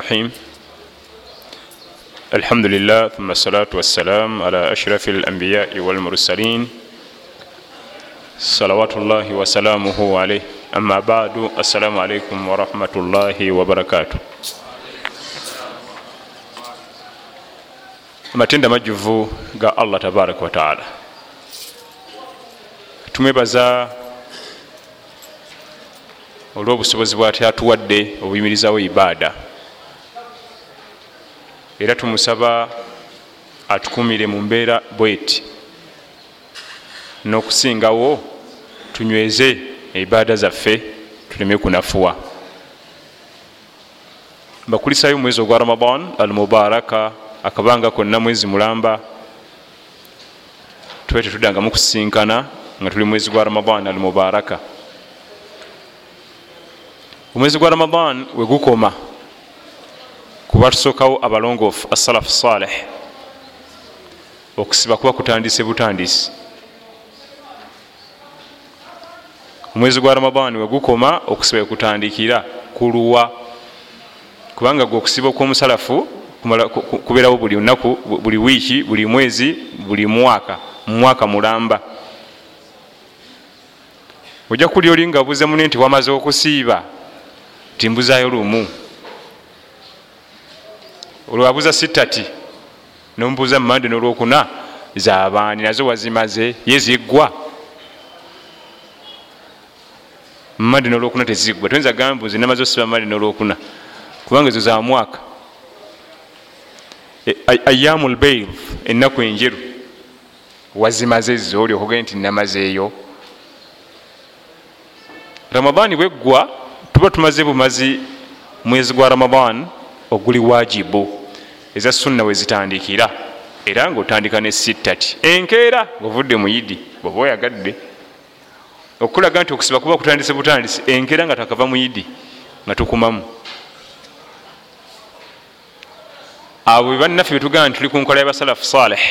الرحيم. الحمد لله ثم الصلاة والسلام على أشرف الأنبياء والمرسلين. صلوات الله وسلامه عليه. أما بعد السلام عليكم ورحمة الله وبركاته. amatenda majjuvu ga allah tabaraka wataala tumwebaza olw'obusobozi bwati atuwadde obuyimirizawo ibaada era tumusaba atukumire mu mbeera bweti. N'okusingawo tunyweze ibaada zaffe tuleme kunafuwa. Bakulisayo omwezi ogwa ramadan al mubaraka akabanga konna mwezi mulamba. Tube tetuddangamu kusisinkana nga tuli mwezi gwa ramadan al mubaraka omwezi gwa ramadan wegukoma kuba tusookawo abalongoofu assalafu saleh okusiba kuba kutandise butandisi. Omwezi gwa ramadan wegukoma okusiba wekutandikira kuluwa kubanga gwe okusiba okwomusalafu kubeerawo buli lunaku buli wiiki buli mwezi buli mwaka mumwaka mulamba. Ojja kuli oli nga buze mune nti wamaze okusiiba timbuzayo lumu olwabuza sitati nomubuuza mumande nolwokuna zabaani nazo wazimaze? Ye ziggwa. Mumande nolwokuna teziggwa. Toyinza gambuze namaze osiba mumande nolwokuna kubanga ezo za mwaka. Ayamu lbeir ennaku enjeru. Wazimaze zo oli okugenda nti namazeeyo. Ramadaani bweggwa tuba tumaze bumazi mwezi gwa ramadan oguli wajibu eza sunna wezitandikira era ngaotandika ne sittati. Enkeera ngaovudde muyidi bweoba oyagadde okulaga nti okusiba kuba kutandise butandisi enkeera nga takava muyidi nga tukumamu. Abo bebannaffe betugamba nti tuli ku nkola yabasalafu saleh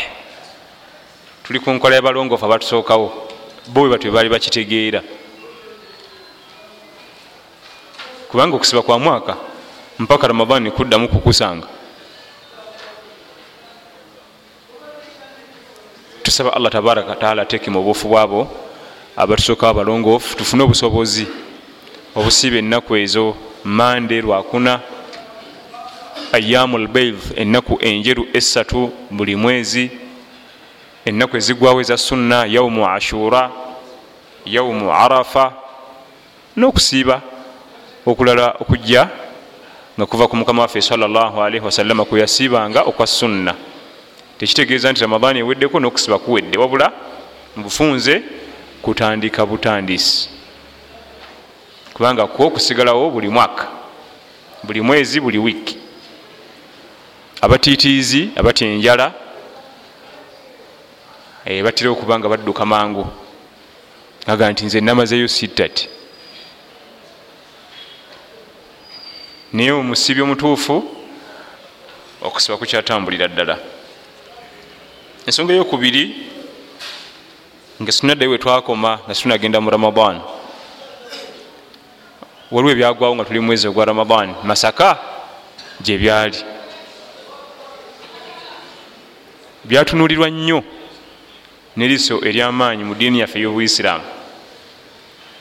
tuli ku nkola yabalongoofu abatusookawo bo bwe batwe baali bakitegeera. Kubanga okusiba kwa mwaka mpaka ramadan nikuddamu kukusanga tusaba allah tabaraka wataala ateeke mu buufu bwabo abatusookawo abalongoofu tufune obusobozi obusiiba ennaku ezo mande lwakuna ayamu lbeid ennaku enjeru esatu buli mwezi ennaku ezigwawo eza sunna yaumu ashura yaumu arafa n'okusiiba okulala okujja nga kuva ku mukama waffe salllahalaihi wasallama kweyasiibanga okwa sunna tekitegeeza nti ramadaani eweddeko n'okusiba kuwedde wabula mubufunze kutandika butandisi kubanga kwo okusigalawo buli mwaka buli mwezi buli wiiki abatiitiizi abatya enjala batera okuba nga badduka mangu. Aga nti nze namazeeyo sittati naye omusibi omutuufu okusiba kukyatambulira ddala ensonga eyokubiri nga sinaddayo wetwakoma nga situnagenda mu ramadan. Waliwo ebyagwawo nga tuli mwezi ogwa ramadan. Masaka gyebyali byatunulirwa nnyo neriso eryamaanyi mu diini yaffe ey'obuisiraamu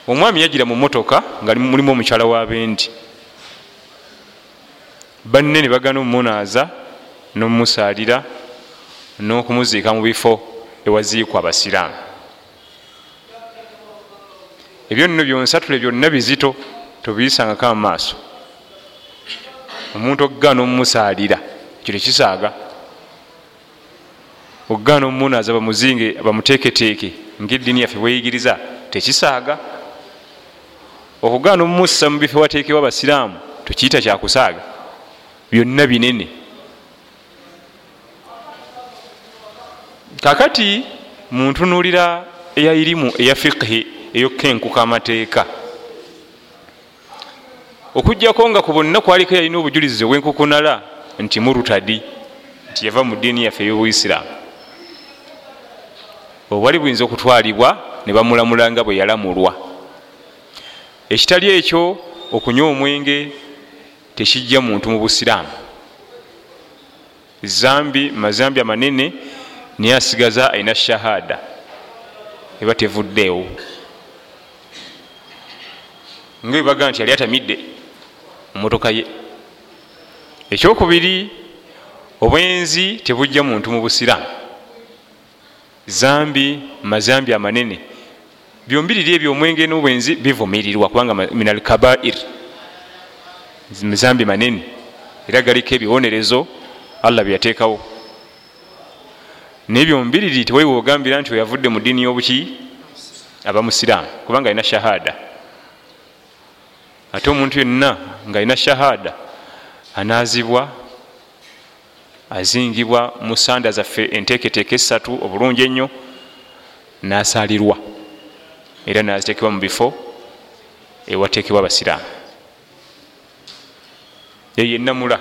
omwami yagira mu motoka nga mulimu omukyala w'abendi banne ne bagana omumunaaza n'omumusaalira n'okumuziika mu bifo ewaziikwa abasiraamu. Ebyo nno byonsatule byonna bizito tobiyisangako amumaaso omuntu okugaana omumusaalira ekyo tekisaaga okugaana omumunaaza bamuzinge bamuteeketeeke ngaeddiini yaffe bweyigiriza tekisaaga. Okugaana omumussa mu bifo wateekewo abasiraamu tukiyita kyakusaaga byonna binene kakati muntunulira eyairimu eya fiqhi eyokkenkuka amateeka. Okugjako nga ku bonna kwaliko yalina obujulizi obwenkukunala nti murutadi nti yava mu ddiini yaffe ey'obuisiraamu. Obwali buyinza okutwalibwa ne bamulamula nga bwe yalamulwa. Ekitali ekyo okunywa omwenge tekijja muntu mu busiraamu. Zambi mazambi amanene niye asigaza alina shahada. Eba tevuddeewo. Nga ebaga nti yali atamidde mumotoka ye. Ekyokubiri obwenzi tebujja muntu mu busiraamu. Zambi mazambi amanene. Byombiriri ebyo omwenge n'obwenzi bivumirirwa kubanga min al kabair. Mizambi manene. Era galiko ebiwonerezo allah byeyateekawo naye byombiriri tewaiwe ogambira nti oyavudde mu ddiini y'obuki? Abamusiraamu kubanga alina shahada. Ate omuntu yenna ngaalina shahada anaazibwa azingibwa mu sanda zaffe enteeketeeka esatu obulungi ennyo nasalirwa era naziteekebwa mu bifo ewateekebwa abasiraamu. Eyo enamula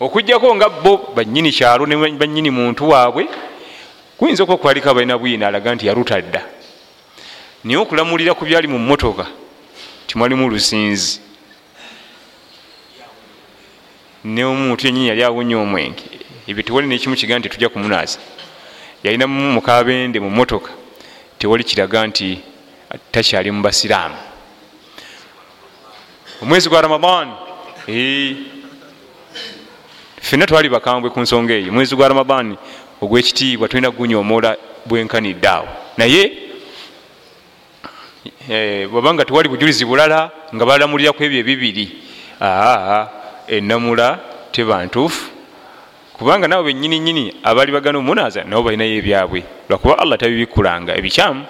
okugjako nga bo banyini kyalo ne banyini muntu waabwe kuyinza okuba kwaliko abalina bwina alaga nti yalutadda naye okulamulira ku byali mu motoka timwalimu lusinzi. Ne omuntu yenyini yali awunya omwenge ebyo tewali nekimu kiga nti tujja kumunaaza yalina mukabende mu motoka tewali kiraga nti takyali mu basiraamu. Omwezi gwa ramadan fenna twali bakambwe ku nsonga eyo. Omwezi gwa ramadan ogwekitiibwa tulina gunyomoola bwenkanidde awo naye bwabanga tewali bujulizi bulala nga balamuliraku ebyo ebibiri aa enamula teba ntuufu kubanga nabo benyini nyini abaali bagana omunaaza nabo balinayo ebyabwe. Lwakuba allah tabibikkulanga ebikyamu.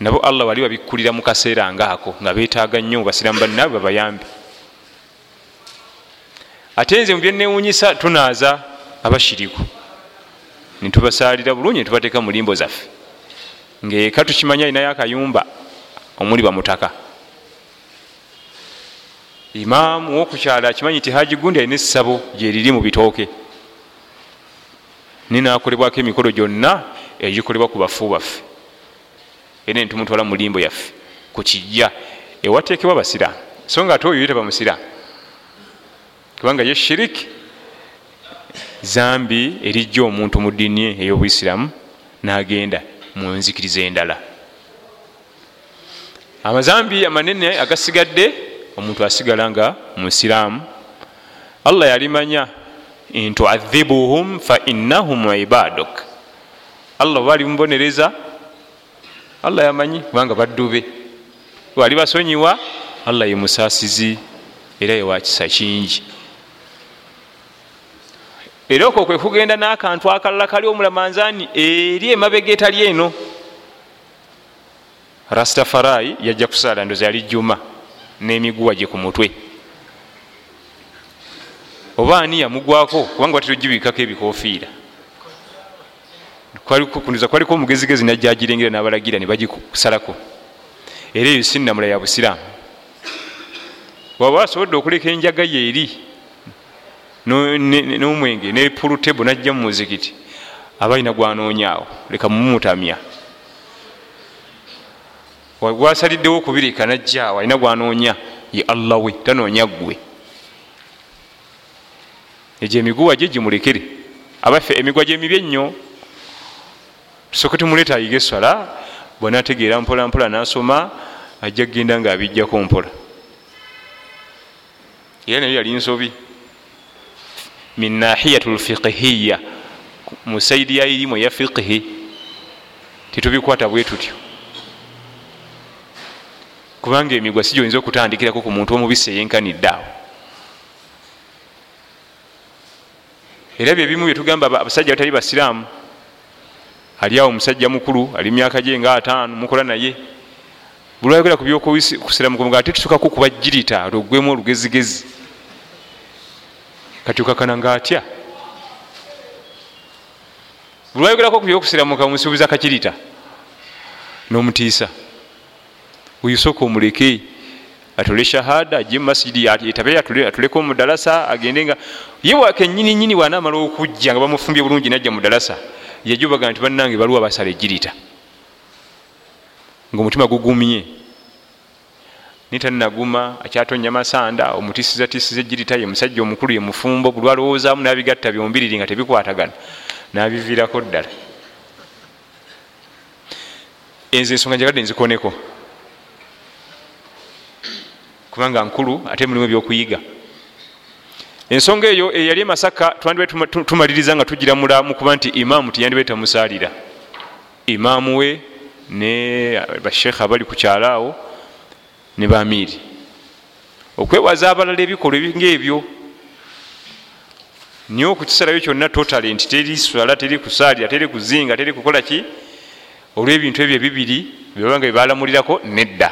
Nabo allah wali wabikkulira mu kaseera ngaako nga betaaga nnyo basiramu bannaabwe babayambe ate nze mubyenewunyisa tunaaza abashiriku nitubasalira bulungi netubateeka mu limbo zaffe. Ngaeka tukimanya alinayo akayumba omuli bamutaka. Imaamu wokukyala akimanyi ti haji gundi alina essabo gyeriri mu bitooke. Ninakolebwako emikolo gyonna egikolebwa ku bafu baffe. Era netumutwala mu limbo yaffe ku kijja ewateekebwa basiraamu. So nga ate oyo yetaba musiraamu kubanga ye shiriki. Zambi erijja omuntu mu ddiini ey'obuisiramu n'agenda mu nzikiriza endala. Amazambi amanene agasigadde omuntu asigala nga musiraamu. Allah yalimanya ntuadhibuhum fa innahum ibaduk. Allah oba alimubonereza allah yamanyi kubanga baddube wali basonyiwa allah ye musaasizi era yewakisa kingi era okwo kwe kugenda n'akantu akalala kali omulamanzani eri emabega etali eno. Rastafarai yajja kusaala ndozi yali juma n'emiguwa gye ku mutwe. Oba ani yamugwako kubanga batera ogibikako ebikofiira kunza kwaliko omugezigezi najja agirengera n'abalagira ne bagikusalako era eyo sinnamula ya busiraamu. Waba asobodde okuleka enjaga yeeri n'omwenge ne pulutebo najja mu muzikiti. Aba alina gwanoonyaawo leka mumumutamya gwasaliddewo okubirika najjaawo alina gwanoonya. Ye allah we tanoonya ggwe. Egyo emiguwa gye gimulekere. Abaffe emiguwa gyemibi ennyo tusooke tumuleeta ayiga eswala bwanategeera mpola mpola nasoma ajja kgenda nga abijjako mpola. Era nayo yali nsobi min nahiyat lfiqhiya musaidi ya irimu eya fiqhi tetubikwata bwe tutyo. Kubanga emigwa si gyoyinza okutandikirako ku muntu omubisi eyenkanidde awo. Era byebimu byetugamba abasajja batali basiraamu. Ali awo omusajja mukulu ali myaka gye nga ataano mukola naye. Bulwayogera ku byokusiramuku nga ate tusukako kuba jirita lwogwemu olugezigezi katyukakana nga atya bulwayogerako ku byokusiramuka musuubiza kakirita n'omutiisa oyusooka omuleke atole shahada ajje mumasidi etabe atuleko mudalasa agende nga ye wakenyini nyini wanaamala okujja nga bamufumbye bulungi najja mudalasa yajubaga nti bannange baliwa basala ejirita ngaomutima gugumye nitanaguma akyatonya masanda omutisizatisiza ejirita ye musajja omukulu ye mufumbo buli alowoozamu nabigatta byombiriri nga tebikwatagana. Nabiviirako ddala. Enze ensonga njagadde nzikoneko. Kubanga nkulu ate mulimu ebyokuyiga. Ensonga eyo eyali emasaka twandibe tumaliriza nga tugiramula mukuba nti imaamu tiyandibe tamusaalira imaamu we ne bashekha abali ku kyalaawo ne bamiiri. Okwewaza abalala ebikolwa ngaebyo niye okukisalayo kyonna totale nti teri swala teri kusaalira teri kuzinga teri kukola ki? Olwebintu ebyo bibiri byebanga byebalamulirako nedda.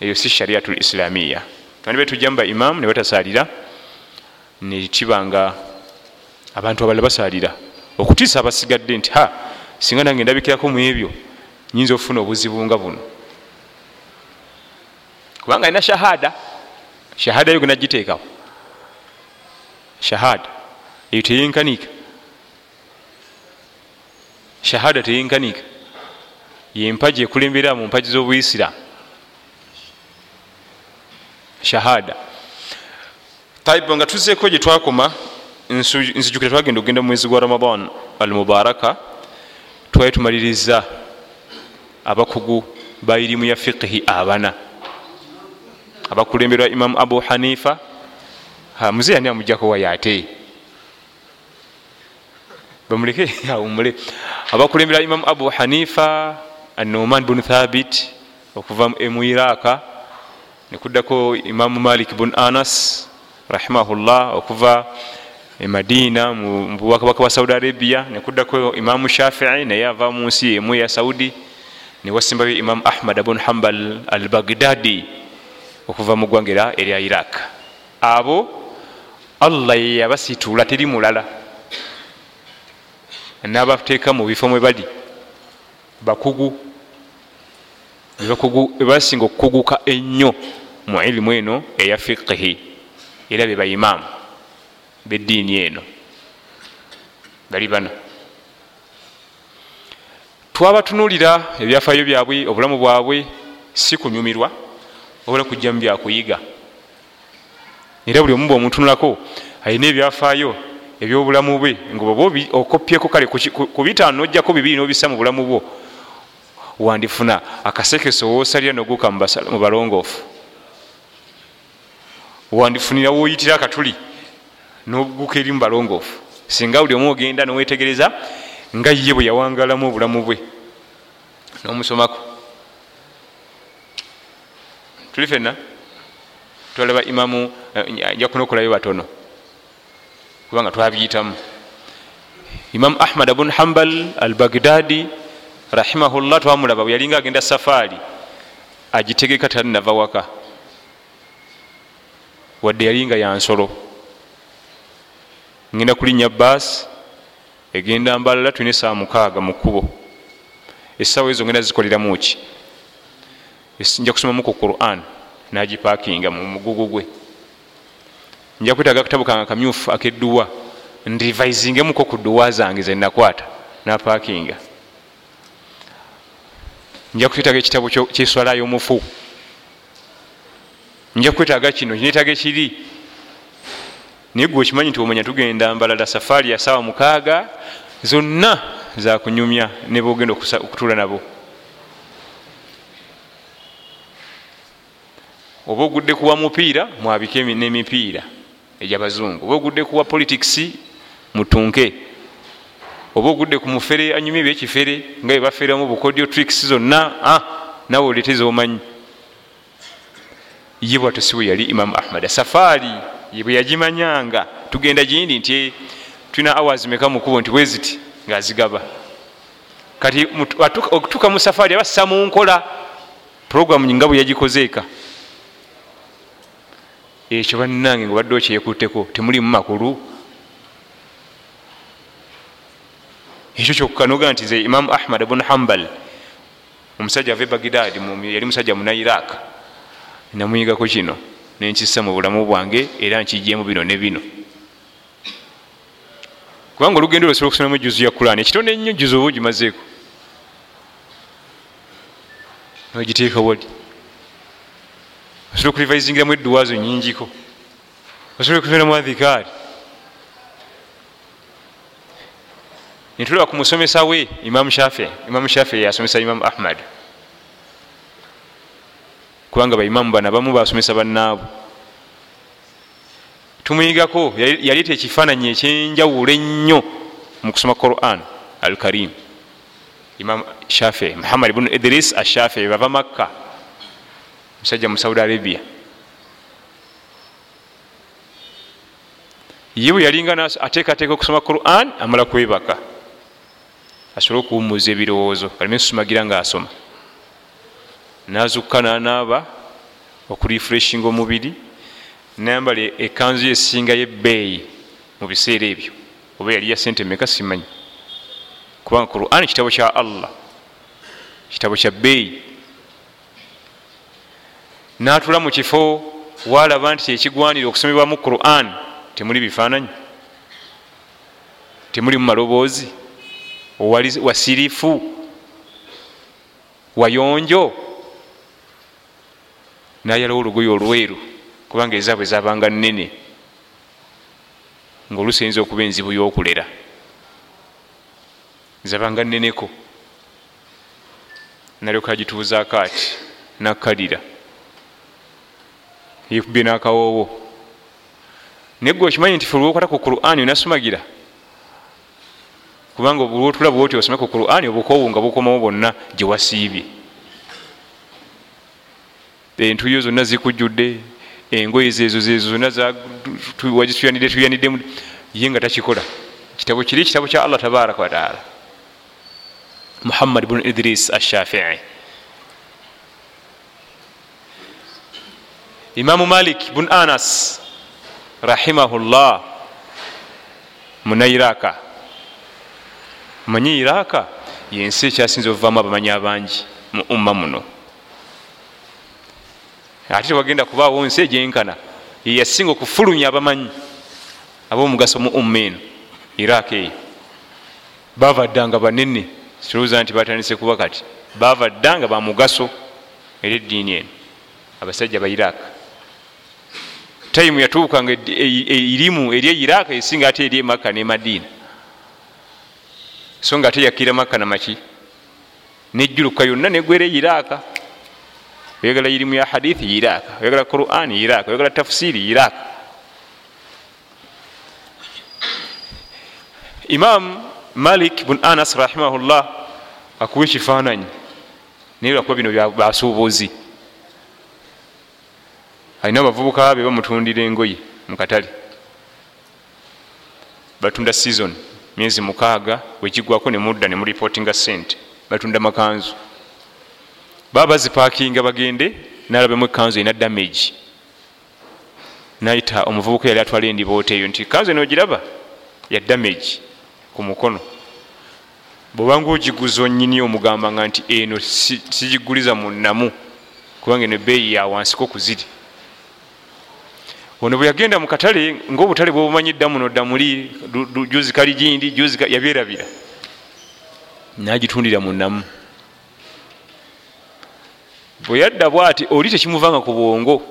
Eyo si shariatul islamiya. Twandibe tujjamu ba imaamu ne batasaalira nekibanga abantu abalala basalira. Okutiisa abasigadde nti ha singa nange ndabikirako mu ebyo nyinza okufuna obuzibu nga buno kubanga alina shahada. Shahada yo genagiteekawo shahada. Eyo teyenkanika shahada teyenkanika yempaji ekulembera mu mpaji z'obuisiramu shahada. Taibu nga tuzeeko gye twakoma nzijukira twagenda okugenda mumwezi gwa ramadan al mubaraka twali tumaliriza abakugu ba irimu ya fiqihi abana abakulemberwa imamu abu hanifa muze yani amujjako wayate bamuleke awumule abakulemberwa imamu abu hanifa anoman bun thabit okuva mu iraka nekuddako imamu malik bun anas rahimahullah okuva emadina mubwakabaka bwa saudi arabia nekuddako imamu shafii naye ava munsi emu ya saudi newasimbayo imamu ahmad bun hambal al bagdadi okuva mu ggwanga erya iraq. Abo allah yeyabasitula teri mulala. Nabateeka mu bifo mwe bali bakugu. Bebasinga okukuguka ennyo mu ilimu eno eya fiqihi era be baimaamu beddiini eno. Bali bana. Twabatunulira ebyafaayo byabwe obulamu bwabwe si kunyumirwa obula kujjamu byakuyiga. Era buli omu bwomutunulako alina ebyafaayo ebyobulamu bwe ngaoba okopyeko kale ku bitaano nojjako bibiri nobisa mu bulamu bwo wandifuna akasekeso wosalira noguka mu balongoofu. Wandifunira woyitira akatuli noguka eri mu balongoofu. Singa buli omu ogenda nowetegereza nga ye bwe yawangalamu obulamu bwe nomusomako tuli fenna. Twalaba imamu eh, njakuna okulayo batono. Kubanga twabiyitamu. Imamu ahmad bun hambal al bagdadi rahimahullah twamulaba bwe yalinga agenda safaari agitegeka talinava waka. Wadde yalinga yansolo ngenda kulinya baas egenda mbalala tulina esaawa mukaaga mu kkubo. Essaawa ezo ngenda zikoleramu ki nja kusomamu ku quran nagipakinga mu mugugu gwe. Nja kwetaaga akatabu kange akamyufu akedduwa ndivaizingemuko ku dduwa zange zenakwata napakinga nja kwetaaga ekitabu kyeswalayo omufu nja kwetaaga kino kinetaaga ekiri. Naye gwe okimanyi nti omanya tugenda mbalala safaari ya saawa mukaaga zonna zakunyumya nebogenda okutuula nabo oba ogudde kuwa mupiira mwabike nemipiira egyabazungu. Oba ogudde kuwa politics mutunke. Oba ogudde ku mufere anyumya ebyekifere nga bebaferamu bukodio tricks zonna nawe oleteza omanyi ye bwato si bwe yali imamu ahmad. Safaari yebwe yagimanyanga tugenda gindi nti tulina awas meka mukubo nti weziti ngaazigaba kati okutuuka mu safaari abassa mu nkola programu nga bwe yagikozeeka ekyo bannange nga obadde okyekutteko temulimu makulu. Ekyo kyokukanoga nti ze imamu ahmad bun hambal omusajja ava e bagdad yali musajja muna iraq. Namuyigako kino nenkissa mu bulamu bwange era nkijjemu bino ne bino. Kubanga olugendo lwo osobola okusomamu ejuzu ya quran ekitone ennyo juzu oba ogimazeeko? Nogiteeka wali osobola okulivayizingiramu edduwazo nyingiko osobola okulivanamu adhikaari nitulaba ku musomesa we imamu shafi imamu shafi yasomesa imamu ahmad. Kubanga baimamu bana bamu basomesa bannaabo tumuyigako yaleeta ekifaananyi ekyenjawulo ennyo mu kusoma quran al karim imam shafi muhammad bunu idris ashafi bava makka musajja mu saudi arabia ye bwe yalinga ateekateeka okusoma quran amala kwebaka asobole okuwumuza ebirowoozo aleme susumagira ngaasoma nazukka nanaaba okurefreshinga omubiri nayambala ekanzu yesingayo ebbeeyi mu biseera ebyo. Oba yali ya sente meka simanyi? Kubanga quran kitabo kya allah. Kitabo kya bbeeyi natula mu kifo walaba nti ekigwanire okusomebwamu quran temuli bifaananyi. Temuli mu maloboozi wasirifu wayonjo. Nayalawo olugoyi olweru kubanga ezaabwe zabanga nene ngaolusi eyinza okuba enzibu yokulera. Zabanga neneko nalyoka gituuzaako ati nakkalira yekubye nakawoowo naye gwe okimanyi nti fe olwokwata ku qurani onasumagira? Kubanga olwotula bwoti osome ku qurani obukoowu nga bukomawo bwonna gyewasiibye entuyo zonna zikujjudde engoye zezo zezo zonna wagituyanidde tuyaniddemu ye nga takikola. Kitabo kiri kitabo kya allah tabaraka wataala muhammad bunu idris ashafii imamu malik bun anas rahimahullah munairaka. Manyi iraka yensi ekyasinza ovaamu abamanyi abangi mu umma muno. Ate tewagenda kubaawo nsi egyenkana. Yeyasinga okufulumya abamanyi ab'omugaso mu umma eno iraka eyo. Bavaddanga banene kirowooza nti batandise kuba kati bavaddanga bamugaso era eddiini eno abasajja ba iraka tayimu yatuukanga erimu eri eiraka esinga ate eri emakka ne madiina so nga ate yakira makka namaki nejjuluka yonna negwera eiraka oyagala irimu ya hadithi iraka oyagala quran iraka oyagala tafsiri iraka imam malik bun anas rahimahullah akuwa ekifaananyi. Naye lwakuba bino basuubuzi alina abavubuka be bamutundira engoye mukatale batunda season myezi mukaaga wekigwako nemudda nemuripotinga sente batunda makanzu. Baba bazipakinga bagende nalabemu ekanzu erina damage. Nayita omuvubuka yali atwala endiboota eyo nti kanzu eno ogiraba? Ya damage ku mukono. Bwobanga ogiguza onyini omugambanga nti eno sigiguliza munamu kubanga eno ebeeyi yawansiko kuziri ono bwe yagenda mu katale ngaobutale bwebumanyi dda muno dda muli juzi kali gindi juzi yabyerabira. Nagitundira munamu bwe yadda bwati oli tekimuvanga ku bwongo.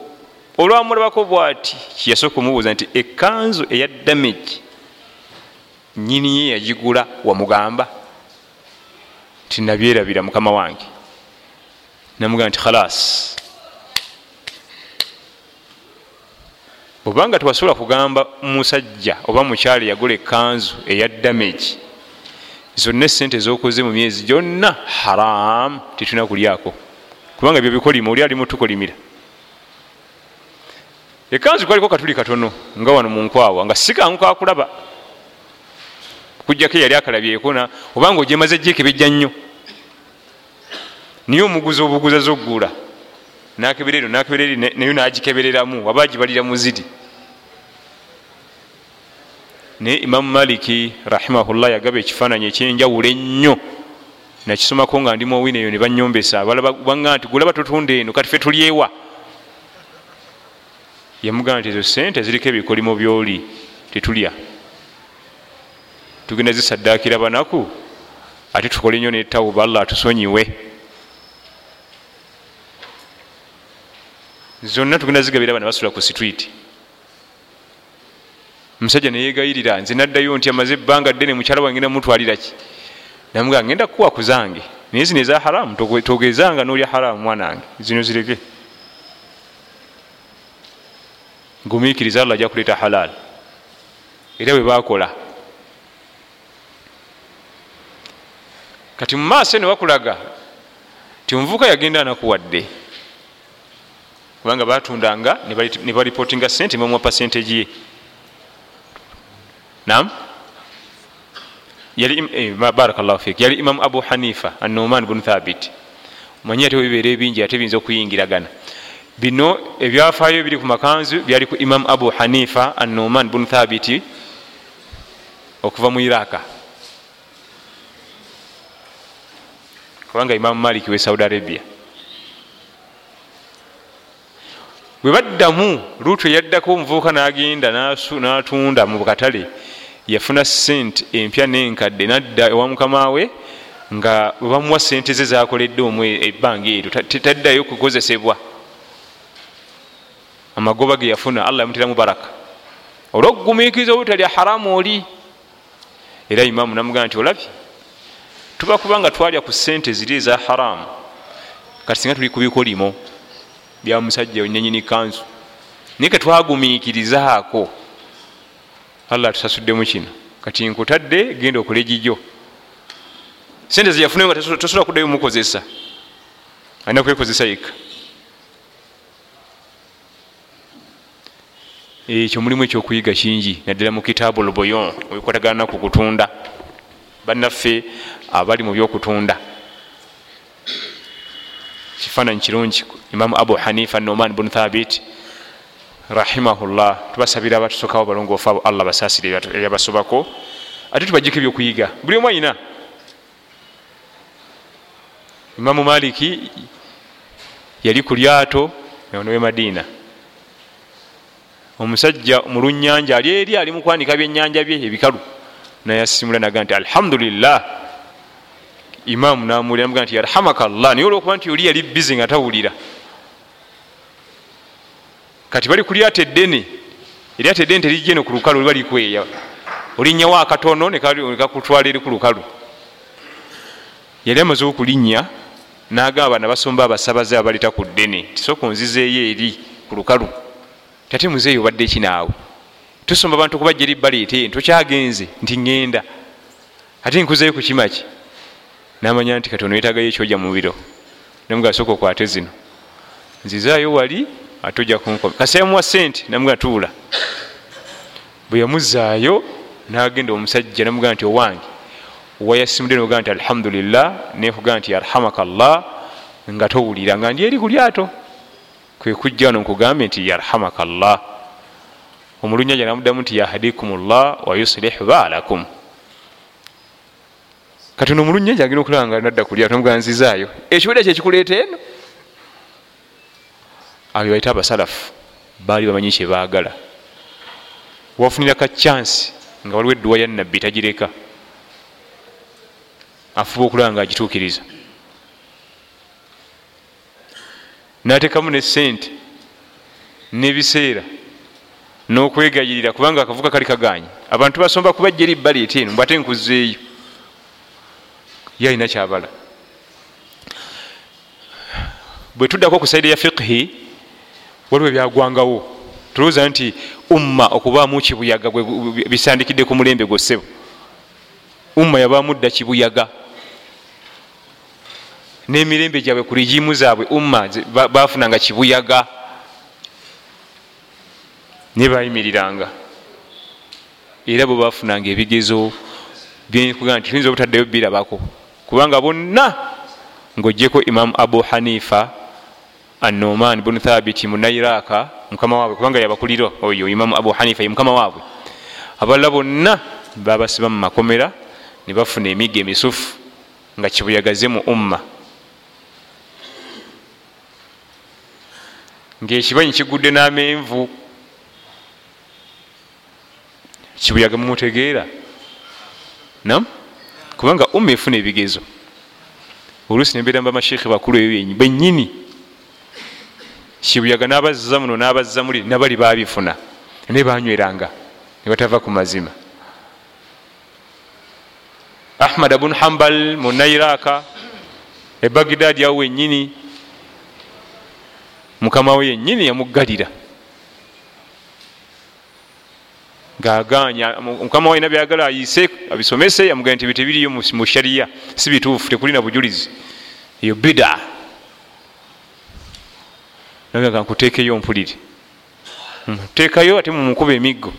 Olwamulabako bwati kyeyasooka omubuuza nti ekanzu eya damage nyini ye yagigula wamugamba tinabyerabira mukama wange. Namugamba nti khalas obanga tewasobola kugamba musajja oba mukyala yagula ekanzu eya damage zonna esente zokoze mu myezi gyonna haram tetulina kulyako. Kubanga ebyo bikolima oli alimu tukolimira. Ekanzu kwaliko katuli katono nga wano munkwawa nga sikankakulaba kujjako eyali akalabyekona obanga ogyemaze gyekebejja nnyo. Niye omuguzi obuguza zoggula nakeberero nakebereri nayo nagikebereramu waba gibalira muziri naye imamu maliki rahimahullah yagaba ekifaananyi ekyenjawulo ennyo. Nakisomako nga ndi muowina eyo ne banyombesa balabanga nti gulaba tutunda eno kati fe tulyewa yamugamba nti ezo sente ziriko ebikolimo byoli tetulya. Tugenda zisaddaakira banaku ate tukole nnyo netawuba allah atusonyiwe. Zonna tugenda zigabira abana basula ku street omusajja neyegayirira nze naddayo nti amaze ebbanga ddene mukyala wange namutwaliraki namuga ngenda kukuwa ku zange naye zino eza haramu togezanga nolya haramu mwanange zino zireke. Gumiikiriza allah ajja kuleeta halal. Era bwe bakola kati mu maaso eno bakulaga ti omuvuka yagenda anakuwadde. Kubanga batundanga ne baripotinga sente mamwa pasentage ye nam eh, barakllahu fik. Yali imamu abu hanifa anoman bunu thabit. Manyi ate webibeera ebingi ate biyinza okuyingiragana bino ebyafaayo ebiri ku makanzu byali ku imamu abu hanifa anoman bunu thabiti okuva mu iraka kubanga imamu maliki we saudi arabia. Bwe baddamu luutu eyaddako omuvubuka n'agenda n'atunda mu katale yafuna sente empya n'enkadde nadda ewa mukama we nga webamuwa sente ze zakoledde omu ebbanga eryo taddayo kukozesebwa amagoba ge yafuna allah yamuteramu baraka. Olwokugumiikiriza obutalya haramu oli. Era imamu namugaa nti olabye tuba kubanga twalya ku sente ziri eza haramu kati singa tuli kubikolimo bya musajja nenyini kanzu naye ketwagumiikirizaako allah tusasuddemu kino. Kati nkutadde genda okola egijo sente zeyafunayo nga tosobola kuddayo mukozesa. Alina kwekozesa yekka. Ekyo mulimu ekyokuyiga kingi naddala mu kitaabu luboyon ebikwatagana naku kutunda. Bannaffe abali mu byokutunda. Kifaananyi kirungi imamu abu hanifa noman bun thabit rahimahullah tubasabira abatusokawo balongoofu abo allah basaasire ebyabasobako ate tubajjeko ebyokuyiga. Buli omu ayina. Imamu maliki yali ku lyato nowe madiina. Omusajja mu lunyanja ali eri ali mukwanika byenyanja bye ebikalu nayasimula naga nti alhamdulillah. Imamu namulira namuga nti yarhamaka llah naye olwokuba nti oli yali bizi nga tawulira kati bali kulyata eddene eryata eddene terijeno ku lukalu oliba likweya. Olinnyawo akatono nekakutwala eri ku lukalu. Yali amaze okulinnya nagamba nabasomba abasabaze abaleta ku ddene tisooka onzizeeyo eri ku lukalu tate muzeeyo obadde ekinaawe tusomba abantu okubajja eri baleete ntokyagenze nti ŋŋenda. Ate nkuzeeyo ku kimaki namanya nti katono yetagayo ekyojja mubiro namugasooka okwate zino. Nzizaayo wali atojja kunkoma kaseyamuwa sente namuga tuula. Bwe yamuzaayo nagenda omusajja namugaa nti owange. Wayasimudde nogaa nti alhamdulillah nekugaa nti yarhamaka llah nga towulira nga ndi eri ku lyato. Kwekujja no nkugambe nti yarhamaka llah omulunyanja namuddamu nti yahdikum llah wayuslihu baalakum. Kati no omulunyanja agenda okulaba nga nadda kulya tomuganzizaayo ekiweda kyekikuleeta eno abo baita abasalafu baali bamanyi kyebaagala wafunira ka chansi nga waliwo edduwa ya nabbi tagireka. Afuba okulaba nga agituukiriza. Nateekamu ne sente n'ebiseera n'okwegayirira kubanga akavuka kali kaganye. Abantu basomba kubajja eri baleeta eno mbwate nkuzeeyo ye alina kyabala. Bwe tuddako ku saidi ya fiqhi waliwo ebyagwangawo. Tulowooza nti umma okubaamu kibuyaga bisandikidde ku mulembe gwosebo umma yabaamu dda kibuyaga. N'emirembe gyabwe ku rigimu zaabwe umma bafunanga kibuyaga. Naye bayimiriranga. Era bwe bafunanga ebigezo byenkugaa nti tuyinza obutaddeyo birabako kubanga bonna ngaogyeko imamu abu hanifa anoman bunu thabiti munairaka mukama waabwe kubanga yabakulira oyo imamu abu hanifa ye mukama waabwe. Abalala bonna babasiba mu makomera ne bafuna emiga emisufu nga kibuyagaze mu umma. Ngaekibanyi kigudde n'amenvu. Kibuyaga mumutegeera nam kubanga umma efuna ebigezo. Oluusi nembeera mba masheekhe bakulu eyo benyini kibuyaga nabazza muno nabazza muli nabali babifuna naye banyweranga nebatava ku mazima. Ahmad abun hambal munairaka ebagidadi awo wenyini mukama we yenyini yamuggalira. Ngaganya mukama waina byagala ayise abisomese yamugaa nti bitebiriyo mu shariya si bituufu tekulina bujulizi. Eyo bida nagaga nkuteekeyo mpulire. Teekayo ate mumukuba emiggo.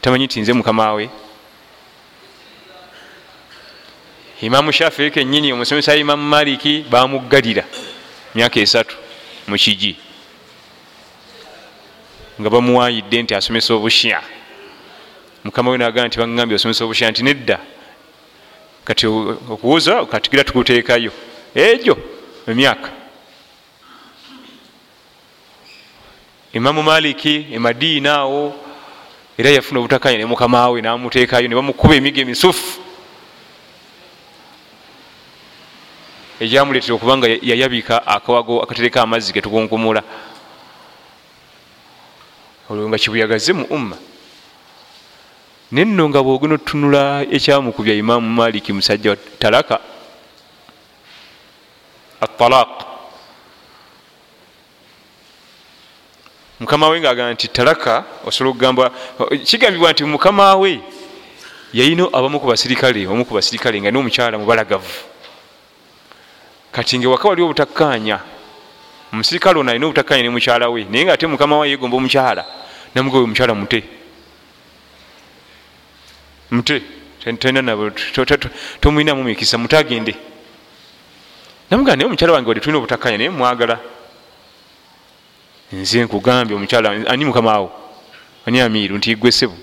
Tamanyi ti nze mukama we. Imamu shafii kenyini omusomesa imamu maliki bamuggalira myaka esatu mukigi nga bamuwayidde nti asomesa obushya. Mukama we nagamba nti bagambye osomesa obushya nti nedda. Kati okuwuza katigira tukuteekayo. Egyo emyaka imamu maliki emadiina awo era yafuna obutakanya ne mukama we namuteekayo ne bamukuba emiga emisufu. Ekyamuleetera okubanga yayabika akawago akatereka amazzi getukunkumula olwo nga kibuyagaze mu umma. Nenno nga bwogena otunula ekyamukubya imamu maliki musajja wa talaka atalaq mukama we ngaagamba nti talaka osobola okugamba kigambibwa nti mukama we yayina abamu ku basirikale omu ku basirikale nga nomukyala mubalagavu. Kati nga waka wali obutakkanya omusirikale ono alina obutakkanya ne mukyala we naye nga ate mukama we yegomba omukyala namugawe omukyala mute. Mute tomwinamu mikisa mute agende. Namugaa naye omukyala wange wadde tulina obutakkanya naye mwagala nze nkugambye omukyala ani mukamawo ani amiiru? Nti igwesebu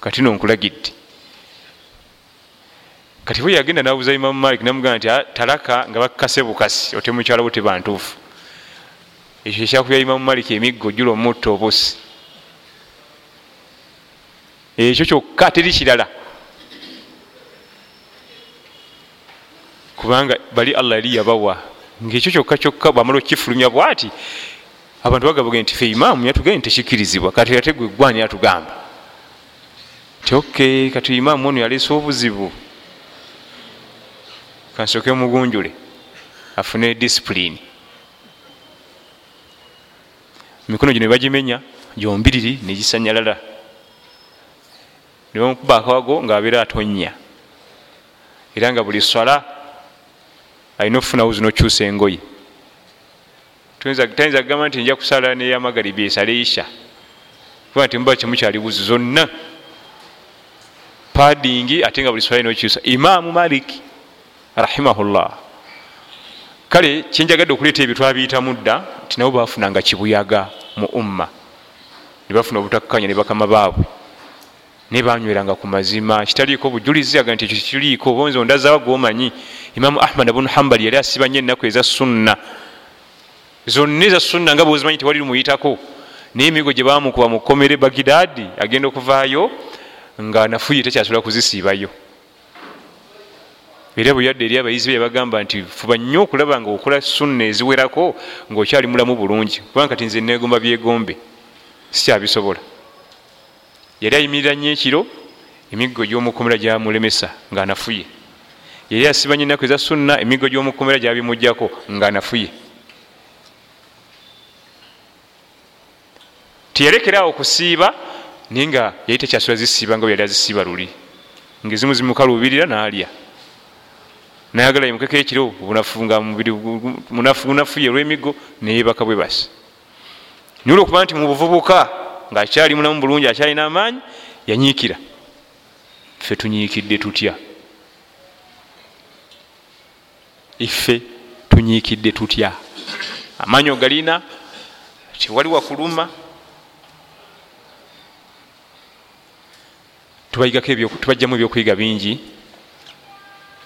kati nonkulagidde kati bwe yagenda nabuuza imamu malik namugamba nti talaka nga bakase bukasi ote mukyala bo tebantuufu ekyo ekyakubya imamu malik emiggo jula omutta obusi ekyo kyokka teri kirala. Kubanga bali allah yali yabawa. Ngaekyo kyokka kyokka bwamala okifulumya bwati abantu bagabaga nti fe imaamu yatugambye nti tekikirizibwa kati ate gwe gwani atugamba ti ok kati imaamu ono yaleesa obuzibu. Kansoke mugunjule afune disipulini emikono gino nebagimenya gyombiriri negisanyalala nebamukuba akawago ngaabeera atonya era nga buli swala alina okufunawo zino okyusa engoye tayinza kugamba nti nja kusala neyamagaribi esale isha. Kuba nti muba kyemukyali buzi zonna. Padingi ate nga buli swala nokyusa imamu maliki rahimahullah. Kale kyenjagadde okuleeta ebyo twabiyitamu dda nti nabo bafunanga kibuyaga mu umma. Nebafuna obutakkanya ne bakama baabwe. Naye banyweranga ku mazima. Kitaliiko bujulizi aga nti ekyo kikiriiko bonzi ondazawa gwomanyi imamu ahmad abunu hambali yali asiba nyo ennaku eza sunna zonna eza sunna nga bwezimanyi tewali lumuyitako naye emigo gye bamukuba mu kkomere bagidadi agenda okuvaayo nga nafuye tekyasobola kuzisiibayo. Era bwe yadde eri abayizi be yabagamba nti fuba nnyo okulaba nga okola sunna eziwerako ngaokyali mulamu bulungi kubanga kati nze negomba byegombe sikyabisobola yali ayimirira nnyo ekiro emiggo gy'omukomera gyamulemesa ngaanafuye yali asibanye ennaku eza sunna emiggo gy'omukomera gyabimugjako ngaanafuye teyalekeraawo okusiiba naye nga yali tekyasobola zisiiba nga bwe yali azisiiba luli. Ngaezimu zimukalubirira n'alya. Nayagala yimukeko ekiro obunafu nga mubiri munafuye olw'emigo neyebaka bwe basi. Naye olwokuba nti mu buvubuka ngaakyali mulamu bulungi akyalina amaanyi yanyiikira. Ffe tunyiikidde tutya? Iffe tunyiikidde tutya? Amaanyi ogalina tiwali wakuluma tubajjamu ebyokuyiga bingi.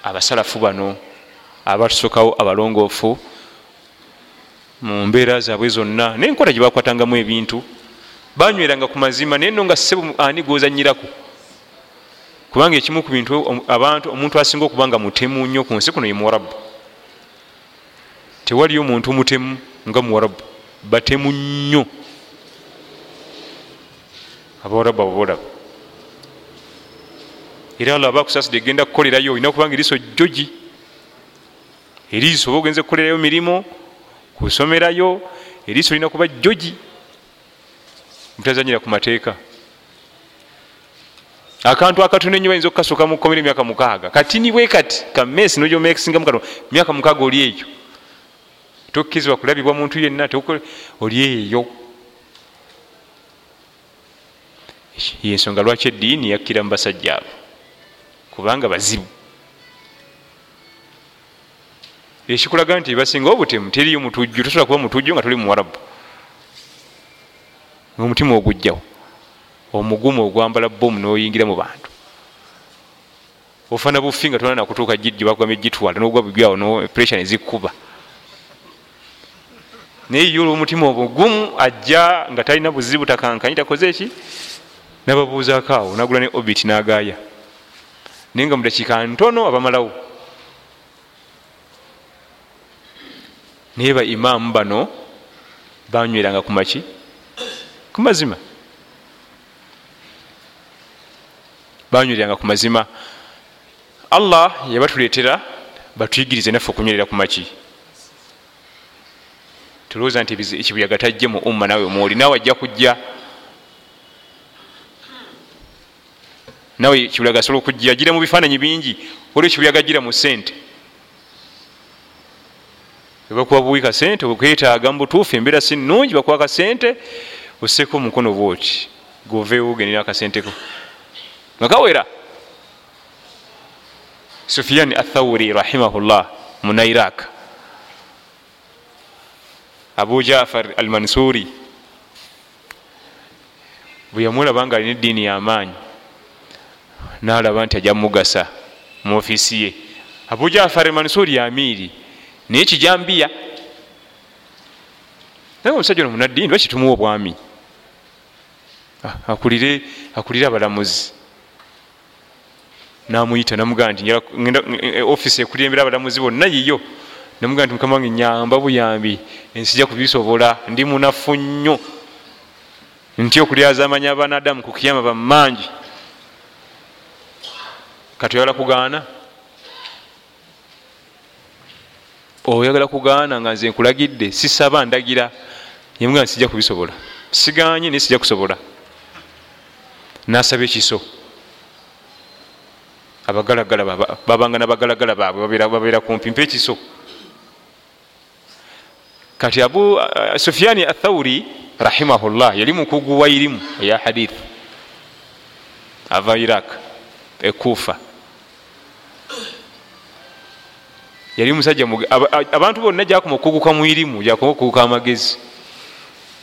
Abasalafu bano abatusokawo abalongoofu mu mbeera zaabwe zonna nenkola gye bakwatangamu ebintu banyweranga ku mazima naye no nga sebu ani gozanyiraku kubanga ekimu ku bintu abantu omuntu asinga okubanga mutemu nnyo ku nsi kuno ye muwarabu tewaliyo muntu mutemu nga muwarabu batemu nnyo. Abawarabu abawarabu era allah aba akusasudde egenda kukolerayo olina kubanga eriiso jogi eriiso oba ogenze kukolerayo mirimu kusomerayo eriiso olina kuba jogi mutazanyira ku mateeka. Akantu akatono enyo bayinza okukasooka mukomera emyaka mukaaga. Kati nibwe kati kamesi nogyomekisingamu katono myaka mukaaga oli eyo. Tokkizibwa kulabibwa muntu yenna oli eyo. Yensonga lwaki eddiini yakkira mu basajja abo kubanga bazibu. Ekikulaga nti basinga obutemu teriyo mutujju tosobola kuba mutujju nga tuli muwarabu omutima ogujjawo omugumu ogwambala bomu noyingira mu bantu. Ofana bufi nga tolana nakutuuka gyebakugamye gitwala nogwa bigwawo no pressure nezikuba naye yo olwomutima obugumu ajja nga talina buzibu takankanyi takoze eki nababuuzaako awo nagula ne obit nagaya naye nga mudakiika ntono abamalawo. Naye ba imaamu bano banyweranga kumaki ku mazima. Banyweranga ku mazima. Allah yabatuleetera batuyigirize naffe okunywerera ku maki. Tulowooza nti ekibuyaga tajje mu umma nawe mwoli nawe ajja kujja nawe kibuyaga asobola okujja gira mu bifaananyi bingi. Olwo ekibuyaga gira mu sente ebakuba buwika sente okwetaaga mu butuufu embeera si nungi bakuba kasente osseeko omukono bwoti goveewo ogendera akasenteko nga kawera. Sufiyan athawuri rahimahullah muna iraq abu jafar al mansuri bwe yamulaba nga alina eddiini yamaanyi nalaba nti ajja mugasa mu ofiisi ye. Abu jafar mansuri yamiiri naye kijambiya naye omusajja ono munaddiini bakitumuwa obwami? Akulire akulire abalamuzi. Namuyita namugaa nti ofiisi ekulembera abalamuzi bonna yiyo. Namugaa nti mukama wange nyamba buyambi ensijja kubisobola ndi munafu nnyo. Nti okulyaza amanya abanadamu ku kiyama bamangi kati oyagala kugaana? Oyagala kugaana nga nze nkulagidde sisaba ndagira. Yemugaa nsijja kubisobola. Siganye naye sijja kusobola. Nasaba ekiso. Abagalagala babanga nabagalagala baabwe babeera kumpi mpa ekiso. Kati abu uh, sufiani athawuri rahimahullah yali mukugu wa irimu eya hadith ava iraq ekufa yali musajja abantu bonna jakuma okuguka mu irimu jakuma okuguka amagezi.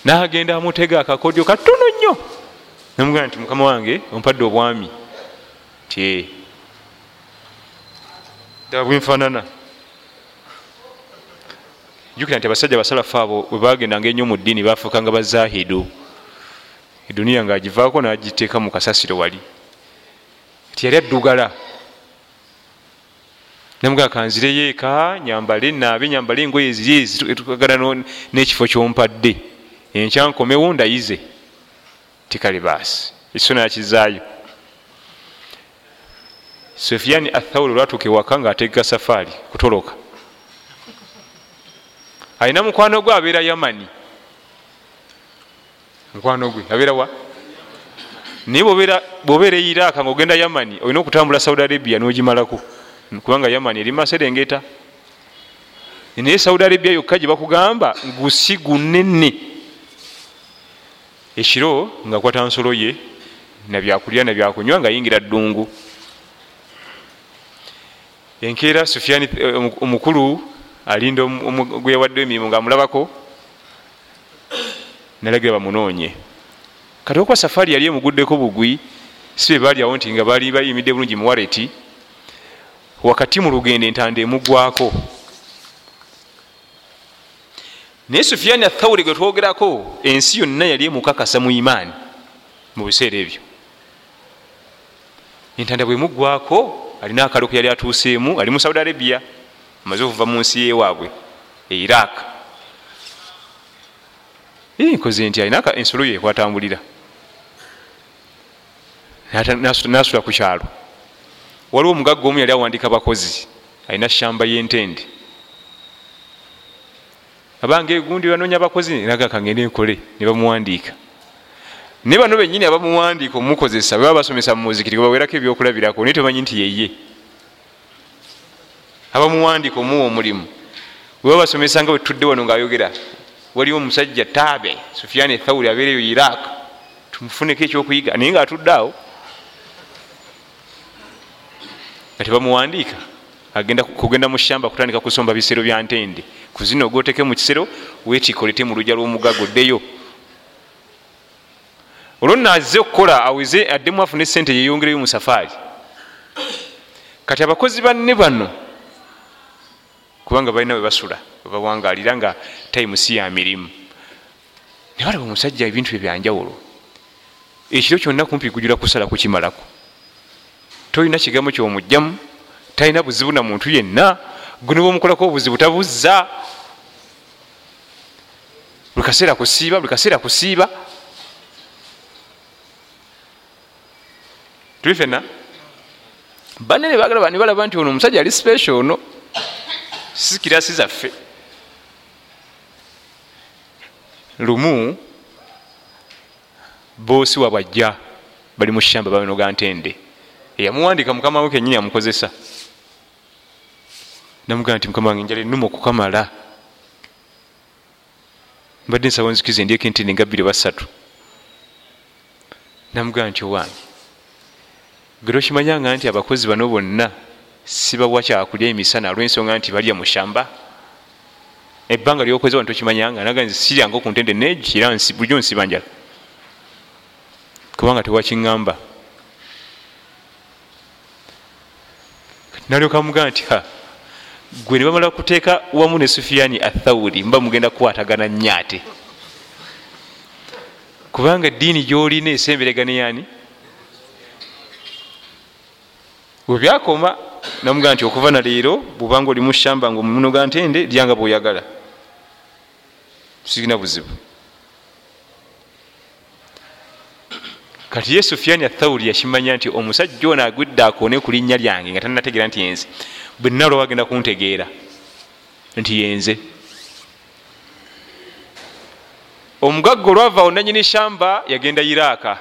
Nagenda amutega akakodyo katono nnyo. Namugamba nti mukama wange ompadde obwami. Ti ddala bwenfanana jukira nti abasajja basalafu abo webagendanga ennyo mu ddiini bafuukanga bazahidu eduniya nga agivaako nagiteeka mu kasasiro wali ti yali addugala namugaa kanzireyo eka nyambale naabe nyambale engoye ezitukagana n'ekifo kyompadde. Enkyankomewo ndayize. Tikale baasi. Ekiso nakizaayo. Sufiyani athawuli olwatuuka ewaka ngaategeka safaari kutoloka. Alina mukwano gwe abeera yamani. Mukwano gwe abeera wa naye bwobeera e iraka nga ogenda yamani olina okutambula saudi arabia nogimalako. Kubanga yamani eri maserengeta. Naye saudi arabia yokka gye bakugamba gusi gunene ekiro nga kwata nsolo ye nabyakulya nabyakunywa nga yingira ddungu. Enkeera sufyani omukulu alinda gwe yawadde emirimu nga amulabako nalagira bamunoonye kati okwa safaari yali emuguddeko bugwi si be baali awo nti nga baali bayimidde bulungi muwareti wakati mu lugendo entanda emugwako. Naye sufiyani athawuri gwe twogerako ensi yonna yali emukakasa mu imaani mu biseera ebyo. Entanda bwemugwako alina akalo ke yali atuuseemu ali mu saudi arabia amaze okuva mu nsi yewaabwe e iraq nkoze nti alina ensolo ye kwatambulira. Nasula ku kyalo. Waliwo omugagga omu yali awandika bakozi alina shamba yentende. Abange egundi banoonya bakozi nagakangende nkole ne bamuwandiika. Naye bano benyini abamuwandiika omukozesa bwe baba basomesa mu muzikiri bawerako ebyokulabirako naye tomanyi nti yeye abamuwandiika omuwa omulimu. Bwe baba basomesa nga bwetudde wano ngaayogera waliwo omusajja taabe sufiani ethawuli abeereyo iraq. Tumufuneko ekyokuyiga naye ngaatudde awo. Nga tebamuwandiika agenda kugenda mu shamba kutandika kusomba bisero bya ntende. Kuzina ogoteke mu kisero wetikolete mu lujja lw'omugago ddeyo. Olwo naze okukola aweze addemu afune sente yeyongereyo mu safaari kati abakozi banne bano kubanga balina we basula webawangalira nga time si ya mirimu. Ne balaba omusajja ebintu bye byanjawulo. Ekiro kyonna kumpi kujula kusala kukimalako. Tolina kigambo kyomugjamu talina buzibu na muntu yenna guno bwomukolako obuzibu tabuzza. Buli kaseera kusiiba buli kaseera kusiiba. Tuli fena banne nebagalaba nebalaba nti ono omusajja ali special ono. Sikirasi zaffe lumu boosi wabwajja bali mu shamba babinoga ntende. Eyamuwandika mukama we kenyini amukozesa. Namugaa nti mukama wange njala enuma okukamala. Mbadde nsawo nzikiza endyeko entende nga bbiri basatu. Namugaa nti owange gera okimanyanga nti abakozi bano bonna sibawa kyakulya emisana lwensonga nti balya mu shamba ebbanga lyokoze wano tokimanyanga naga nti siryanga ku ntende negikira bulijjo nsiba njala. Kubanga tewakiŋŋamba. Nalyoka mugaa nti gwe ne bamala kuteeka wamu ne sufiani athawuri mba mugenda kukwatagana nyaate kubanga eddiini gyolina esemberegane yani webyakoma namugaa nti okuva naleero bwubanga oli mushamba nga omunoga ntende lyanga bweoyagala sirina buzibu. Kati ye sufiani athawuri yakimanya nti omusajja ono agwidde akoone ku linnya lyange nga tanategeera nti yenze. Bwenalwa agenda kuntegeera nti yenze. Omugagga olwava onanyini shamba yagenda iraaka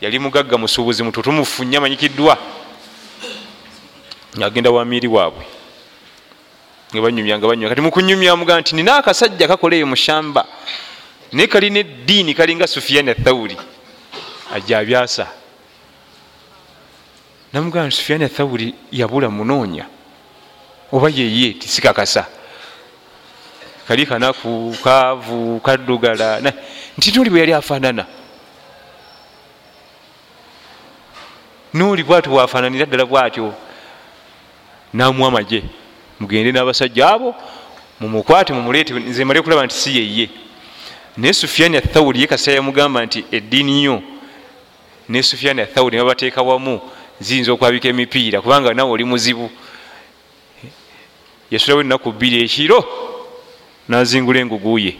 yali mugagga musuubuzi mututumufunye amanyikiddwa agenda wamiiri waabwe nga banyumya nga banyumya. Kati mukunyumya muga nti nina akasajja kakola eyo mushamba naye kalina eddiini kalinga sufiani athawuri ajja abyasa. Namugaa nti sufiani athawuri yabula munoonya oba yeye tisikakasa kali kanaku kaavu kaddugala nti noli bwe yali afaanana. Noli bwatyo bwafaananira ddala bwatyo namuwa amagye mugende n'abasajja abo mumukwate mumuleete. Nze male kulaba nti si yeye. Naye sufiani athawuri ye kaseera yamugamba nti eddiini yo. Ne sufiani athawuri nebabateeka wamu ziyinza okwabika emipiira kubanga nawe oli muzibu. Yasulawo enaku bbiri ekiro nazingula enguguye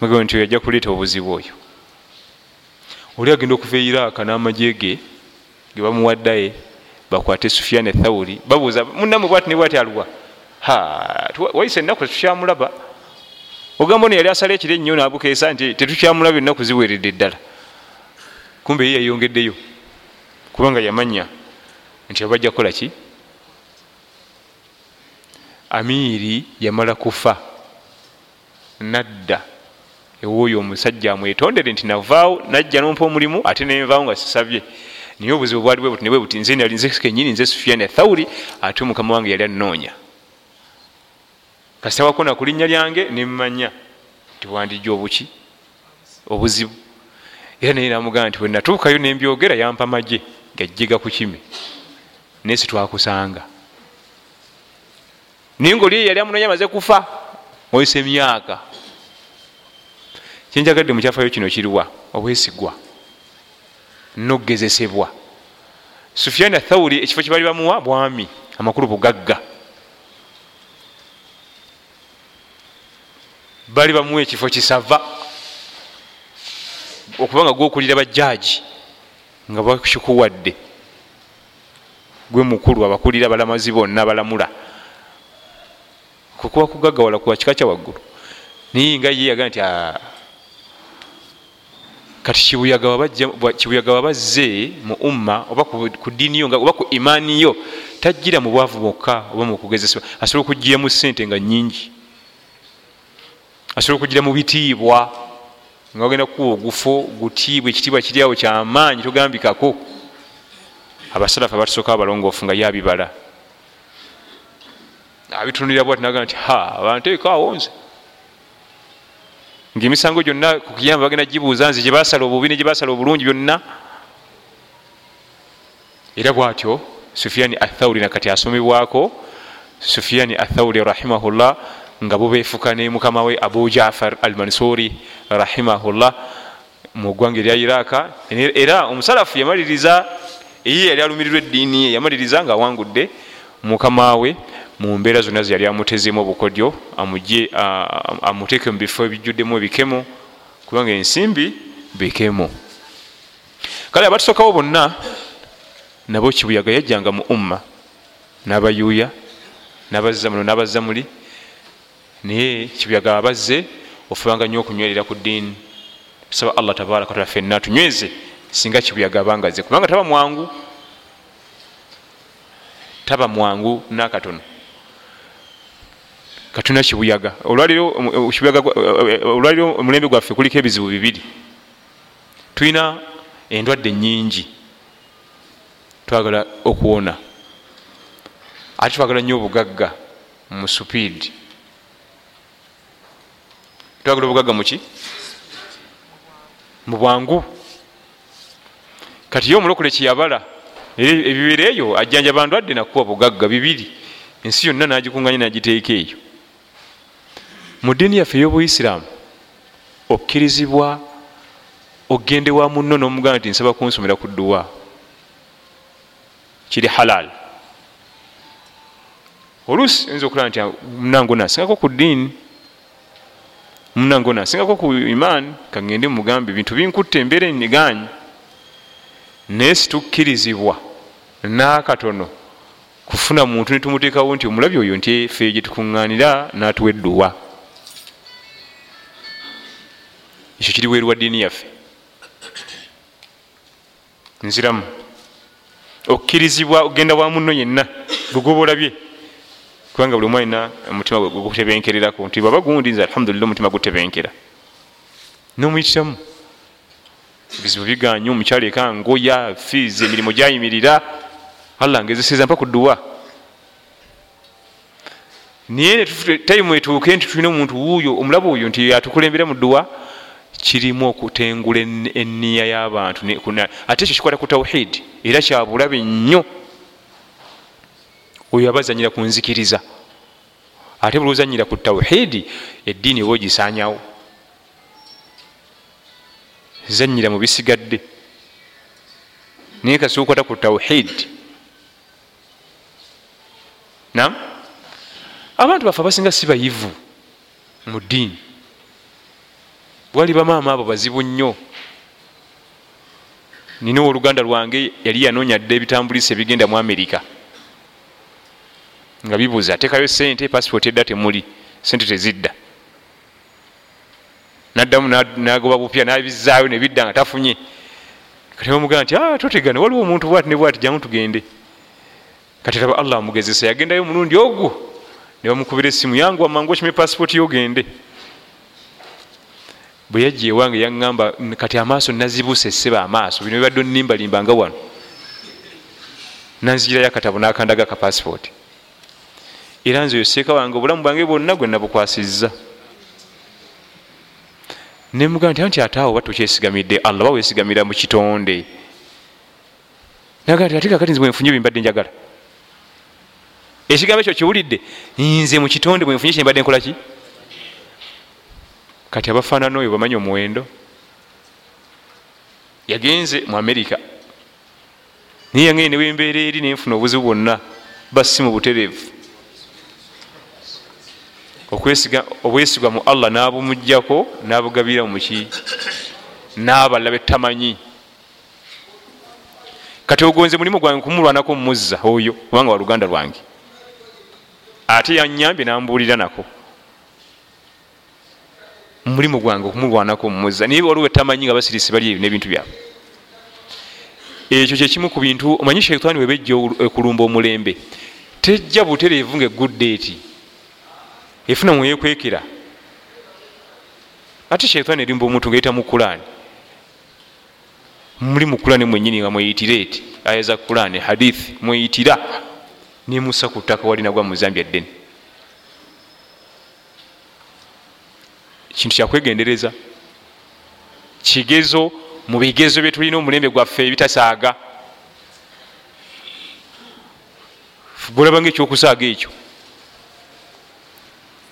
magamba nti yajja kuleeta obuzibu oyo. Oli agenda okuva eiraaka n'amagye ge ge bamuwaddaye bakwate sufiani ethawuri babuuza munamwe bwati ne bwati aluwa waise enaku tetukyamulaba. Ogamba ono yali asala ekiro ennyo nabukeesa nti tetukyamulaba ennaku ziweredde eddala kumbe ye yayongeddeyo kubanga yamanya nti abajja kukola ki? Amiiri yamala kufa nadda ewooyo omusajja amwetondere nti navaawo najja nompa omulimu ate nenvaawo nga sisabye naye obuzibu bwali bwe buti nebwe buti nze nali nze kenyini nze sufiani athawuri ate omukama wange yali anoonya. Kasitawako na ku linnya lyange nemmanya nti wandijja obuki? Obuzibu. Era naye namugamba nti wenatuukayo nembyogera yampa magye gajjega ku kime. Naye sitwakusanga naye ngaoli yali amunoonya amaze kufa oyisa emyaka. Kyenjagadde mukyafayo kino kiruwa obwesigwa nokugezesebwa sufiani athawuri ekifo kibali bamuwa bwami amakulu bugagga bali bamuwa ekifo kisava okuba nga gwokulira bajaji nga bakikuwadde. Gwe mukulu abakulira abalamazi bonna balamula. Kukuba kugagawala kuwa kika kya waggulu. Naye nga ye yaga nti kati kibuyaga wabazze mu umma oba ku diini yo oba ku imaani yo tajjira mu bwavu bwokka oba mukugezesebwa asobola okugiramu sente nga nyingi asobola okugira mu bitiibwa. Nga ogenda kukuwa ogufo gutiibwa ekitiibwa kiri awo kyamaanyi togambikako. Abasalafu abatusooka abalongoofu nga yabibala abitunulira bwati naga nti ha abanteekaawo nze ngaemisango gyonna kukiyamba bagenda gibuuza nze gyebasala obubi ne gyebasala obulungi byonna. Era bwatyo sufiani athauri nakati asomebwako sufiani athauri rahimahullah nga bubefuka ne mukama we abu jafar al mansuri rahimahullah mu ggwanga erya iraka era omusalafu yamaliriza eye yali alumirirwa eddiini ye yamaliriza nga awangudde mukama we mu mbeera zonna zeyali amutezemu obukodyo amuteeke mu bifo ebijjuddemu ebikemo kubanga ensimbi bikemo kale abatusookawo bonna nabo kibuyaga yajjanga mu umma n'abayuuya n'abazza muno n'abazza muli naye kibuyaga abazze ofubanga nnyo okunywerera ku ddiini. Tusaba allah tabaraka wataala fenna tunyweze singa kibuyaga abangaze. Kubanga taba mwangu taba mwangu nakatono katuna kibuyaga. Olwaliro omulembe gwaffe kuliko ebizibu bibiri. Tulina endwadde nyingi twagala okuwona. Ate twagala nnyo obugagga mu supiidi twagala obugagga muki mu bwangu. Kati ye omulokole kyeyabala ebibiri eyo ajjanja bandwadde nakuwa bugagga bibiri. Ensi yonna nagikunganya nagiteeka eyo mu ddiini yaffe ey'obuisiraamu okkirizibwa ogende wa munno n'omugamba nti nsaba kunsomera ku dduwa kiri halal. Oluusi oyinza okulaba nti munango nasingako ku ddiini munango nasingako ku imaani kagende mugambe ebintu binkutta embeera enyiganyi naye situkkirizibwa n'akatono kufuna muntu netumuteekawo nti omulabi oyo nti efe gyetukuŋŋaanira n'atuwa edduwa ekyo kiri weeru wa ddiini yaffe. Nziramu. Okkirizibwa ogenda wa muno yenna gwegoba olabye kubanga buli omu alina omutima gutebenkererako. Nti baba gundi nze alhamdulillah omutima gutebenkera. Nomuyitiramu. Bizibu biganya omukyalo eka ngoya fiizi emirimu gyayimirira. Allah ngezeseza mpa ku dduwa. Naye tayimu etuuke nti tulina omuntu wuuyo omulaba oyo nti atukulembera mu dduwa kirimu okutengula eniya y'abantu ate ekyo kikwata ku tawhidi era kyabulabe nnyo oyo aba azanyira ku nzikiriza. Ate buli ozanyira ku tawhidi eddiini oba ogisanyawo zanyira mu bisigadde. Naye kasi okwata ku tawhidi nam abantu bafe abasinga si bayivu mu ddiini wali bamaama abo bazibu nnyo. Nina oluganda lwange yali yanoonya dde ebitambulisa ebigenda mu amerika nga bibuuza ateekayo sente pasipooti edda temuli sente tezidda. Naddamu nagoba bupya nabizaayo nebidda nga tafunye. Kati bamugamba nti ah, totegana waliwo omuntu bwati ne bwati jamu tugende. Kati raba allah amugezesa yagendayo omulundi ogwo. Ne bamukubira essimu yangu wamangu okime pasipooti yogende bwe yajja ewange yaŋŋamba kati amaaso nazibuse esseba amaaso bino bibadde onimbalimba nga wano. Nanzigirayo akatabo nakandaga ka pasipooti era nze oyo seeka wange obulamu bwange bwonna gwe nabukwasizza. Nemugaa nti anti ate awo ba tokyesigamidde? Allah ba wesigamira mu kitonde? Nagaa nti ate kakati nze bwenfunye bwembadde njagala. Ekigambo ekyo kiwulidde nze mu kitonde bwenfunye kyembadde nkolaki kati abafaanana oyo bamanyi omuwendo yagenze mu amerika naye yangene newembeera eri nenfuna obuzibu bwonna basi mu butereevu. Obwesigwa mu allah nabumugjako nabugabira muki nabalala betamanyi kati ogonze mulimu gwange kumulwanako mumuzza oyo kubanga wa luganda lwange. Ate yanyambye nambuulira nako mulimu gwange okumulwanako mumuzza naye waliwo etamanyi nga basirisi bali nebintu byabwe. Ekyo kyekimu ku bintu omanyi shaitaani webejja okulumba omulembe. Tejja butereevu nga eguddeeti efuna mweyekwekera ate shaitaani erimba omuntu nga yita mu kulaani muli mu kulaani mwenyini nga mweyitire eti aya za kulaani hadithi mweyitira nemusa ku ttaka walinagwa muzambya ddene kintu kyakwegendereza kigezo mu bigezo byetulina omulembe gwaffe ebitasaaga bulaba nga ekyokusaaga ekyo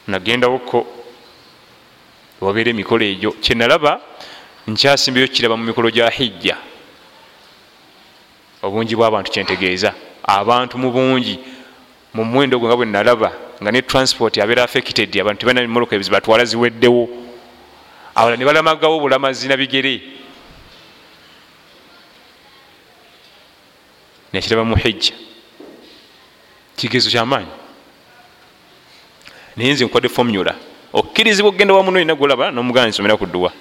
nagendawoko wabeera emikolo egyo. Kyenalaba nkyasimbayo kiraba mu mikolo gya hijja. Obungi bwabantu kyentegeeza abantu mu bungi mu muwendo gwe nga bwe nalaba nga ne transport abeera affected abantu tebalina moloka ebizibu batwala ziweddewo. Awala ne balamagawo obulamazi na bigere. Nekiraba mu hijja kigezo kyamaanyi naye nze nkwadde formula okkirizibwa okgenda wamuno olina golaba nomugana nsomera ku dduwa.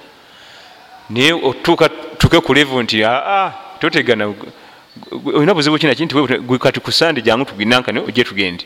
Naye otuuka tuke ku levo nti aa totegana. Olina buzibu kinaki nti kati ku sande jangu tuginankani ojje tugende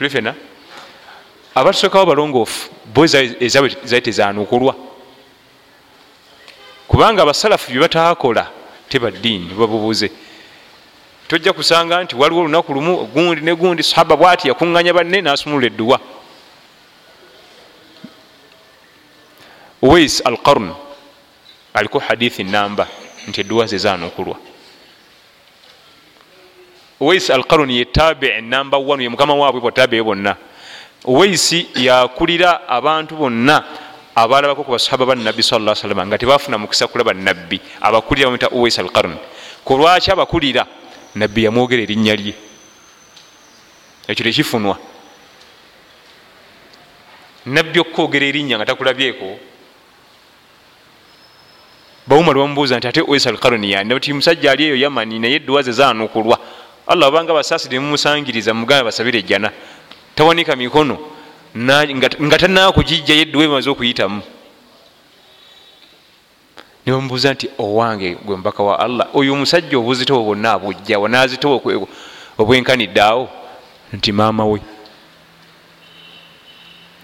tuli fena abatusookawo balongoofu bo ezaabwe zali tezanukulwa kubanga abasalafu bye bataakola tebaddiini babubuze tojja kusanga nti waliwo olunaku lumu gundi ne gundi sahaba bwati yakuŋŋanya banne nasumulula edduwa. Wais al qarn aliko hadithi namba nti edduwa ze wais al qarn ye tabii namba wanu ye mukama waabwe bwatabii bonna. Waisi yakulira abantu bonna abalabako ku basahaba banabbi sa salama nga tebafuna mukisa kulaba nabbi abakulira bamwita wais al qarn kulwaki abakulira nabbi yamwogera erinnya lye. Ekyo tekifunwa nabbi okukwogera erinnya nga takulabyeko bawuma lwamubuuza nti ate wesal karoni yani ti musajja ali eyo yamani naye edduwa ze zanukulwa allah obanga basaasire mumusangiriza mugambe basabire ejjana. Tawanika mikono. Nga tanakugijjayo edduwa emaze okuyitamu. Nebamubuuza nti owange gwe mubaka wa allah oyo omusajja obuzitobo bwonna abujja wanazitobo obwenkanidde awo? Nti maama we.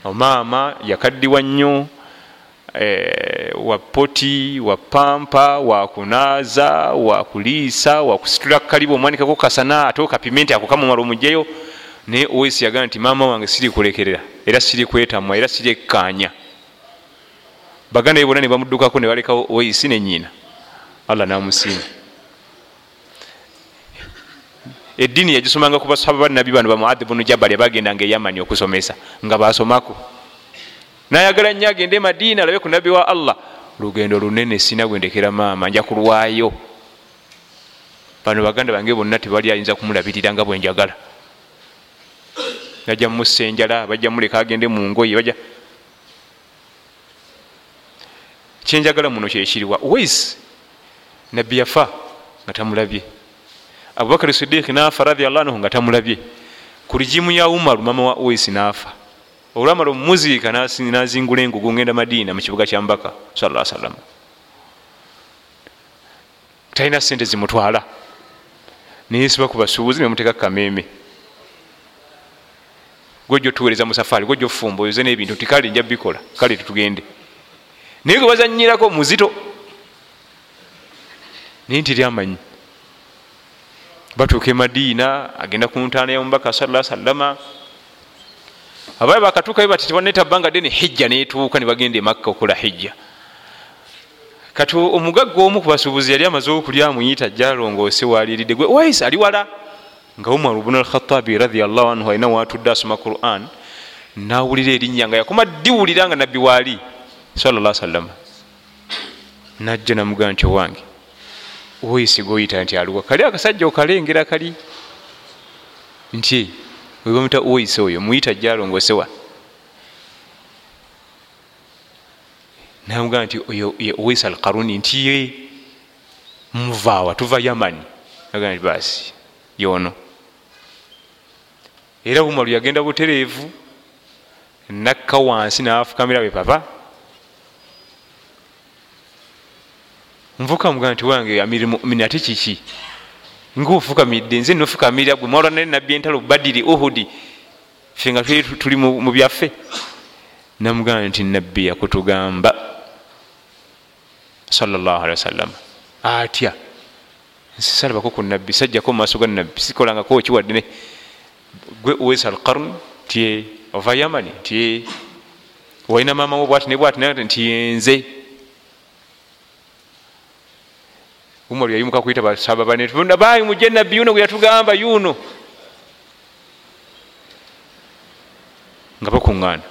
Omaama yakaddiwa nnyo eh, wapoti wapampa wakunaaza wakuliisa wakusitula kalibu omwanikako kasana ate okapimenti ako kamumala omugjayo naye owesi yagamba nti maama wange siri kulekerera era siri kwetamwa era siri ekkanya baganda be bonna ne bamuddukako ne balekawo oisi nenyina allah namusiima. Eddiini yagisomanga ku basaba banabi bano bamuadi bunu jabali abagendanga eyamani okusomesa nga basomako nayagala nnyo agende madiina alabe ku nabbi wa allah. Lugendo lunene sina gwendekera maama nja kulwayo. Bano baganda bange bonna tebali ayinza kumulabirira nga bwenjagala najja mumussa enjala bajja muleka agende mungoye bajja. Kyenjagala muno kyekiriwa wais nabbi yafa nga tamulabye. Abubakari sidiiki naafa radiallah anhu nga tamulabye. Ku rigimu ya umaru mama wa wais naafa olwamala omumuziika nazingula engugu ngenda madiina mu kibuga kya mbaka sala salama talina sente zimutwala. Neyesiba ku basuubuzi nemuteeka kameme gwejja otuweereza musafaari gwejja ofumba oyoze nebintu ti kale nja bikola kale tetugende. Naye gwe bazanyirako muzito. Naye nti ryamanyi batuuka emadiina agenda ku ntaana yomubaka sala salama abaye bakatuukayo bati tibanetabanga deni hijja netuuka nebagenda emakka okukola hijja. Kati omugagga omu ku basuubuzi yali amaze okulya muyita jalongoose waliridde gwe. Wais ali wala? Nga umar bnu alkhatabi radiallahu anhu alina watudde asoma quran nawulira erinnya nga yakoma ddiwulira nga nabbi waali salla sallama najja namugaa nti owange wais goyita nti aliwa kali akasajja okalengera kali. Nti webamuta wais oyo muyita jalongosewa namugaa nti oyo wais al karuni nti ye muvaawa tuva yamani. Agaa nti basi yono. Era bumalu yagenda butereevu nakka wansi nafukamira bwe papa. Nvuka mugaa nti wange amirimumin ate kiki ngaofukamidde nze nofukamirira gwe mwalwa nale nabbi entalo badiri uhudi. Fe nga tuli mu byaffe. Namugaa nti nabbi yakutugamba. Salllahalihi wasallama atya? Nsisalabako ku nabbi sajjako mumaaso ga nabbi sikolangako kiwaddene gwe uwesa alqarn tie ova yamani tie walina mama wo bwati ne bwati nti yenze umaru yayimuka kuyita basaba banebayi muje nabbi yuno gwe yatugamba yuno. Nga bakuŋŋaana.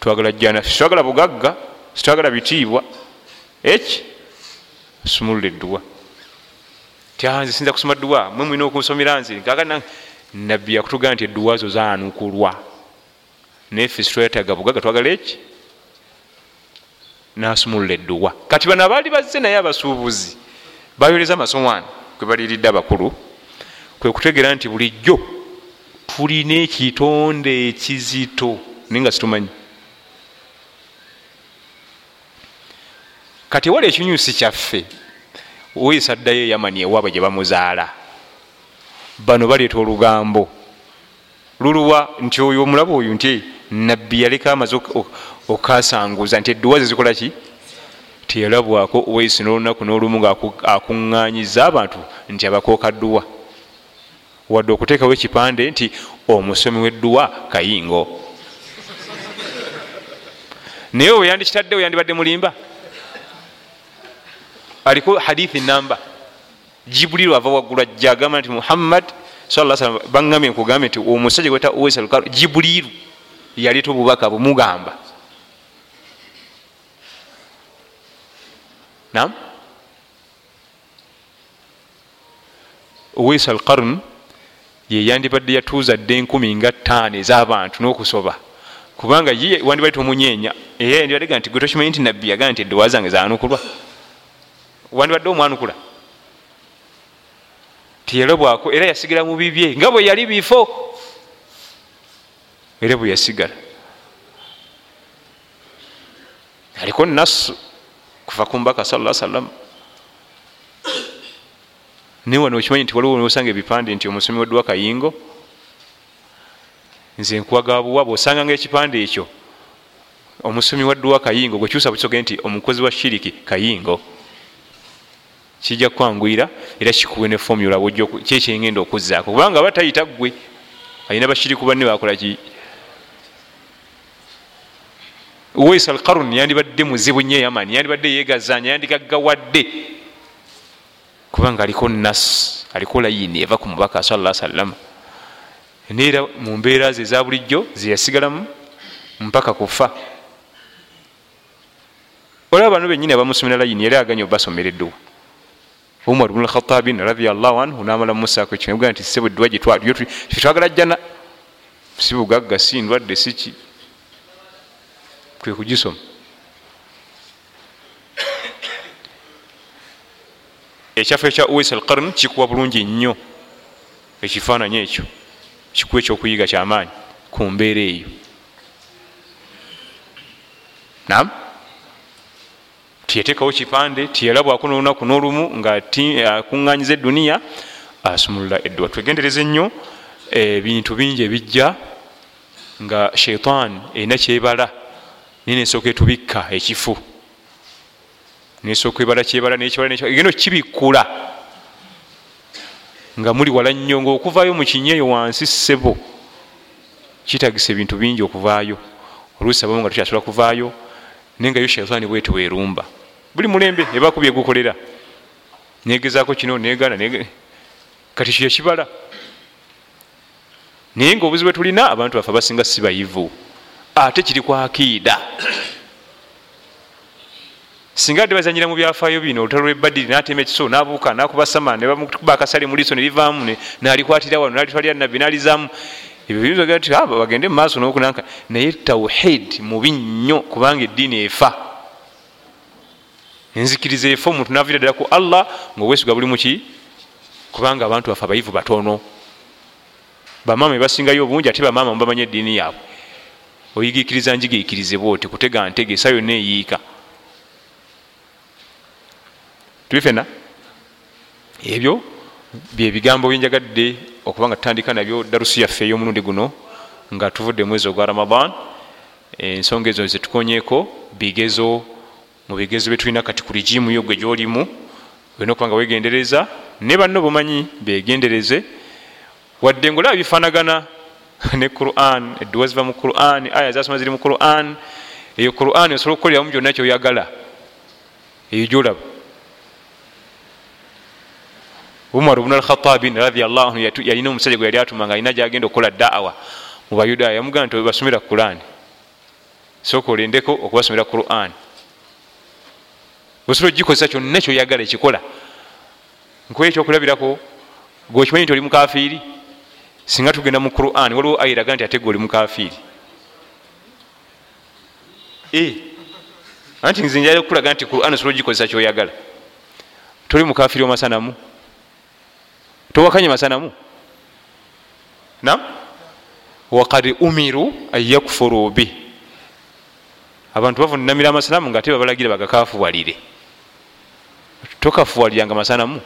Twagala jjana sitwagala bugagga sitwagala bitiibwa. Eki? Sumulula edduwa tyanze sinza kusoma dduwa mwe mulina okunsomera nze. Kakana nabbi yakutugamba nti edduwa zo zanukulwa naye fe sitwetaga bugagga twagala eki? Nasumulula edduwa kati bano abaali bazze naye abasuubuzi bayoleza amasowaani kwe baliridde abakulu kwe kutegeera nti bulijjo tulina ekitonde ekizito naye nga situmanyi. Kati ewali ekinyusi kyaffe weyisa ddayo eyamani ewaabwe gye bamuzaala. Bano baleeta olugambo. Luluwa nti oyo omulaba oyo nti nabbi yaleka amaze okasanguza nti edduwa ze zikola ki teyalabwako weyisi n'olunaku n'olumu nga akuŋŋanyiza abantu nti abakooka dduwa. Wadde okuteekawo ekipande nti omusomi w'edduwa kayingo. Naye owe yandikitaddewo yandibadde mulimba. Aliko hadithi namba jibuliru ava waggulu ajja agamba nti muhammad salam baŋamye nkugambye nti omusajja gweta owesalukar jibuliru yaleeta obubaka bumugamba nam owesa alqarn yeyandibadde yatuuza dde enkumi nga ttaano ez'abantu n'okusoba. Kubanga ye wandibadde tomunyenya era yandibadde ga nti gwe tokimanyi nti nabbi yagaa nti eddowa zange zanukulwa wandibadde omwanukula. Tiyalobwako era yasigala mu bibye nga bwe yali bifo era bwe yasigala. Aliko nasu kuva ku mbaka sala sallam naye wano okimanyi nti waliwo nosanga ebipande nti omusomi weddwa kayingo? Nze nkuwaga buwa bwosanga nga ekipande ekyo omusomi waddwa kayingo gwekyusa bukisoge nti omukozi wa shiriki kayingo. Kijja kwangwira era kikuwe ne formula kyekyengenda okuzaako kubanga batayita gwe alina bashiriku banne bakolaki wais al qarun yandibadde muzibu nnyo yamani yandibadde yegazanya yandigaggawadde kubanga aliko nas aliko layini eva ku mubaka sala salama neera mu mbeera ze eza bulijjo zeyasigalamu mpaka kufa olaba bano benyini abamusomera layini yali aganya obasomera edduwa. Umar bnu lkhatabin radiallahu anhu namala mumusako ekyoga nti sebo edduwa gyetwagala jjana. Si bugagga si ndwadde siki kwe kugisoma ekyafo ekya uwais al qarn kikuwa bulungi nnyo ekifaananyi ekyo kikuwa ekyokuyiga kyamaanyi ku mbeera eyo nam tiyateekawo kipande tiyalabwako nolunaku n'olumu nga akuŋŋanyiza eduniya asumulula edduwa twegendereze nnyo ebintu bingi ebijja nga shaitan erina kyebala naye nesooka etubikka? Ekifu. Nesooka ebala kyebala geno kibikkula nga muli wala nnyo ngaokuvayo mu kinyeeyo wansi ssebo kitagisa ebintu bingi okuvaayo. Oluusi abamu nga tukyasobola kuvaayo naye nga yo shaitaani bwete werumba buli mulembe ebaku byegukolera negezaako kino negana kati kyo kibala. Naye nga obuzi bwe tulina abantu bafe abasinga si bayivu ate kiri ku akiida. Singa adde bazanyira mu byafaayo bino olutalo lwebadiri natema ekiso nabuuka nakuba sama nebamukuba akasale muliiso nerivaamu nalikwatira wano nalitwalira nabbi nalizaamu. Ebyo biyinza ti bagende mumaaso nokunanka naye tawhid mubi nnyo kubanga eddiini efa. Enzikiriza efa omuntu navira ddala ku allah ngaobwesiga buli muki kubanga abantu bafe abayivu batono. Bamaama ebasingayo obungi ate bamaama mubamanya eddiini yaabwe oyigikiriza njigiikirizebwa oti kutega ntege esa yonna eyiika. Tubifena ebyo byebigambo byenjagadde okuba nga tutandika nabyo darusi yaffe ey'omulundi guno nga tuvudde mwezi ogwa ramadan. Ensonga ezo zetukonyeko bigezo mu bigezo byetulina kati ku rigimu yo gwe gyolimu olina okuba nga wegendereza ne banno bumanyi begendereze wadde ngaolaba bifanagana ne quran edduwa ziva mu quran aya zasoma ziri mu quran. Eyo quran osobola okukoleramu gyonna kyoyagala. Eyo gyolaba. Umar bnu alkhatabin radiallahu anu yalina omusajja gwe yali atuma nga alina gyagenda okukola daawa mu bayudaaya yamugamba nti basomera quran. Sooka olendeko okubasomera quran. Osobola ogikozesa kyonna kyoyagala ekikola. Nkuba ekyokulabirako gwekimanyi nti oli mukafiiri singa tugenda mu quran waliwo ayiraga nti ate gwe oli mukafiiri eh, anti nze njala okulaga nti quran osobola ogikozesa kyoyagala. Toli mukafiiri omasanamu? Towakanye masanamu? Nam wakad umiru an yakfuru bi. Abantu bavunamira amasanamu nga ate babalagira bagakafuwalire tokafuwaliranga masanamu?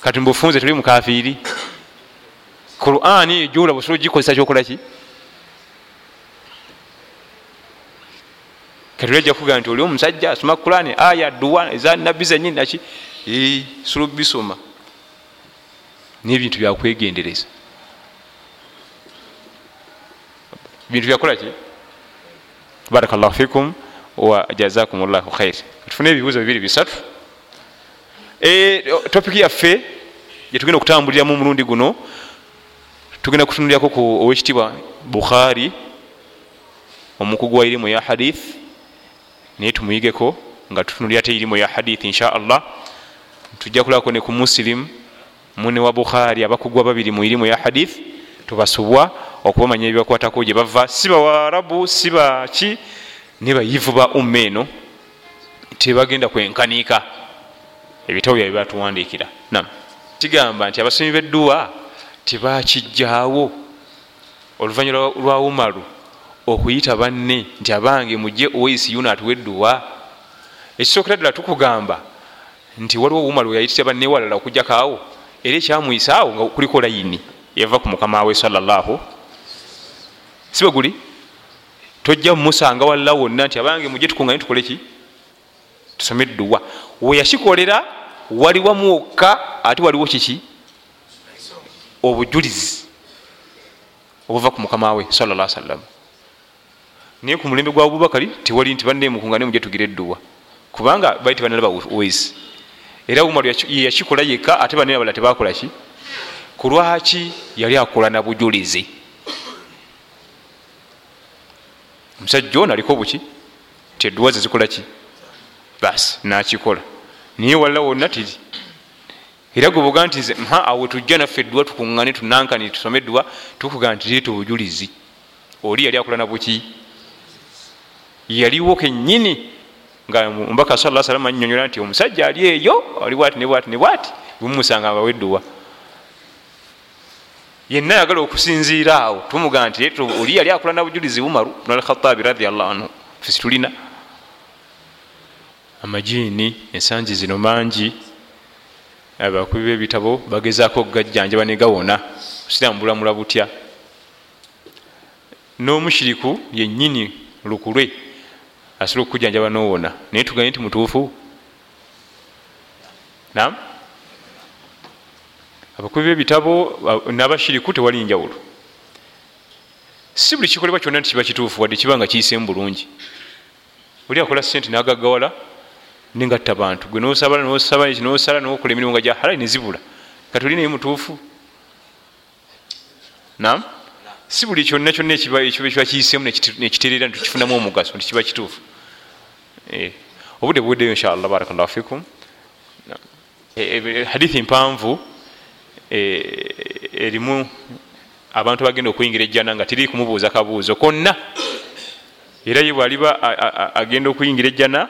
Kati mbufunze tuli mukafiiri qurani ejula busobola ogikozesa kyokolaki kati olajja kugaa nti oli omusajja asoma qurani aya duwa eza nabbi zenyini naki sulubisoma nebintu byakwegendereza bintu byakolaki baraka llahu fikum wa jazakum llahu khair. Tufune ebibuuzo bibiri bisatu. E, topiki yaffe gyetugenda okutambuliramu omulundi guno tugenda kutunulyako ku owekitiibwa bukhari omukugu wa irimu ya hadith naye tumuyigeko nga tutunulira te irimu ya hadith insha allah tujja kulako ne ku musilimu mune wa bukhari abakugwa babiri mu irimu ya hadith tubasubwa okubamanya ebibakwatako gye bava. Si bawarabu si baki ne bayivu ba umma eno tebagenda kwenkaniika. Ebitabo byabwe batuwandiikira. Nam kigamba nti abasomi bedduwa tebakijjaawo oluvanyuma lwa umaru okuyita banne nti abange mujje owaisi yuno atuwa edduwa ekisookera ddala tukugamba nti waliwo umaru yayitira bannewalala okujjakaawo era ekyamwisaawo nga kuliko layini yava ku mukama we salallahu sibe guli? Tojja mumusanga walla wonna nti abange muje tukungane tukole ki? Tusome edduwa. Weyakikolera waliwamu wokka ate waliwo kiki obujulizi obuva ku mukama we salla sallam naye ku mulembe gwa abubakari tewali nti banne mukungane muje tugire edduwa kubanga bali tebanalaba wezi era umaru yeyakikola yekka ate banene abala tebakolaki kulwaki yali akola na bujulizi? Omusajja ono aliko buki ti edduwa ze zikolaki basi nakikola. Naye walla wonna tiri era gwebuga nti nze mha awe tujja naffe edduwa tukuŋŋane tunankani tusome edduwa tukugaa nti leeta obujulizi. Oli yali akola na buki? Yaliwo kennyini nga mubaka sa salam anyonyola nti omusajja ali eyo ali bwati nebwati nebwati bumumusanga nga wedduwa yenna yagala okusinziira awo tumuga nti oli yali akola nabujulizi umaru nalkhatabi radiallahu anhu fesi tulina. Amajiini ensangi zino mangi abakubi bebitabo bagezaako okugajjanjaba negawona osirambula butya. N'omushiriku yennyini lukulwe asobola okujanjaba nowona. Naye tuganye nti mutuufu. Nam abakubi bebitabo nabashiriku tewali njawulo. Si buli kikolebwa kyonna nti kiba kituufu wadde kiba nga kiyisemu bulungi. Oli akola sente nagagawala nengatta bantu. Gwe nosabala nosaba nosala nokola emirimu nga jahalali nezibula kati oli naye mutuufu? Nam si buli kyonna kyonna ekiba kiyisemu nekiterera ntikifunamu omugaso nti kiba kituufu. Eh, obudde buweddeyo inshallah barakallahu fikum. Eh, eh, hadithi mpanvu erimu abantu bagenda okuyingira ejjana nga tiri kumubuuza kabuuzo konna. Era ye bwaliba agenda okuyingira ejjana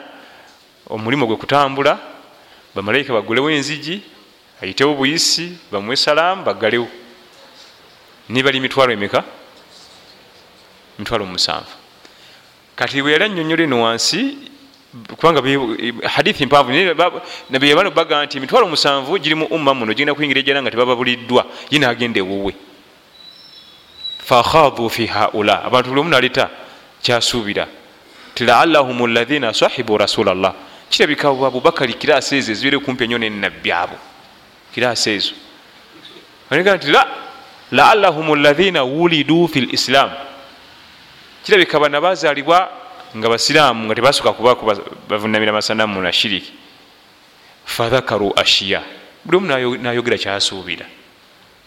omulimu gwe kutambula bamalayika bagulewo enzigi ayitewo buyisi bamuwe salaamu baggalewo nibali mitwalo emeka? Mitwalo musanvu. Kati bwe yali annyonnyola eno wansi kubanga hadithi mpanvu nabeyabana baga nti emitwalo musanvu girimu umma muno gigenda kuyingira ejjana nga tebababuliddwa ye nagenda ewuwe. Fakhadu fi haula abantu buli omu naleta kyasuubira. Ti laallahum lathina sahibu rasulllah kirabika abubakari kirasi ezo ezibeire kumpi enyo nenabbi abo. Kirasi ezo. Gaa nti la laallahum lathina wulidu fi lislam kirabika bana bazalibwa nga basiraamu nga tebasuka kubaku bavunamira masanamu na shiriki. Fadhakaru ashiya. Buli omu nayogera kyasuubira.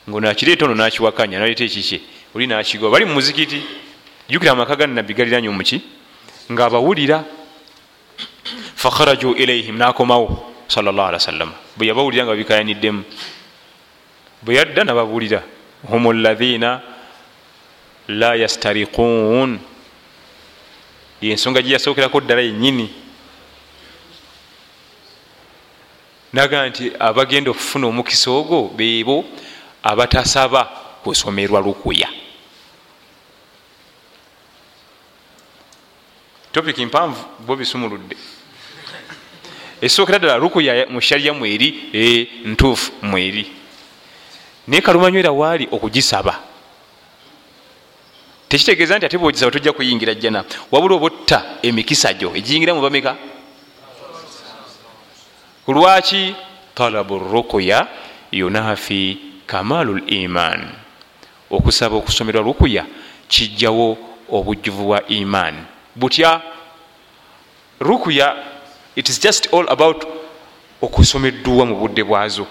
Ngaonakireeta ono nakiwakanya naleeta ekikye. Oli nakigoba bali mu muzikiti. Jukira amaka ga nabbi galiranye omuki ngaabawulira fakharaju ilaihim nakomawo salllah ali wasallama bwe yabawulira nga babikayaniddemu bwe yadda nababulira hum lathina la yastariquun yensonga gyeyasookerako ddala yenyini naga nti abagenda okufuna omukisa ogwo beebo abatasaba kusomerwa lukuya. Topic mpanvu bo bisumuludde esookera ddala rukuya mushariya mweri e, ntuufu mweri. Naye kalumanywera waali okugisaba tekitegeeza nti ate bwogisaba tojja kuyingira jjana. Wabula oba otta emikisa gyo. Egiyingira mubameka lwaki talabu rukuya yunafi kamalu liman okusaba okusomerwa rukuya kijjawo obujjuvu bwa iman. Butya rukuya it is just all about okusomeddwa mu budde bwazo.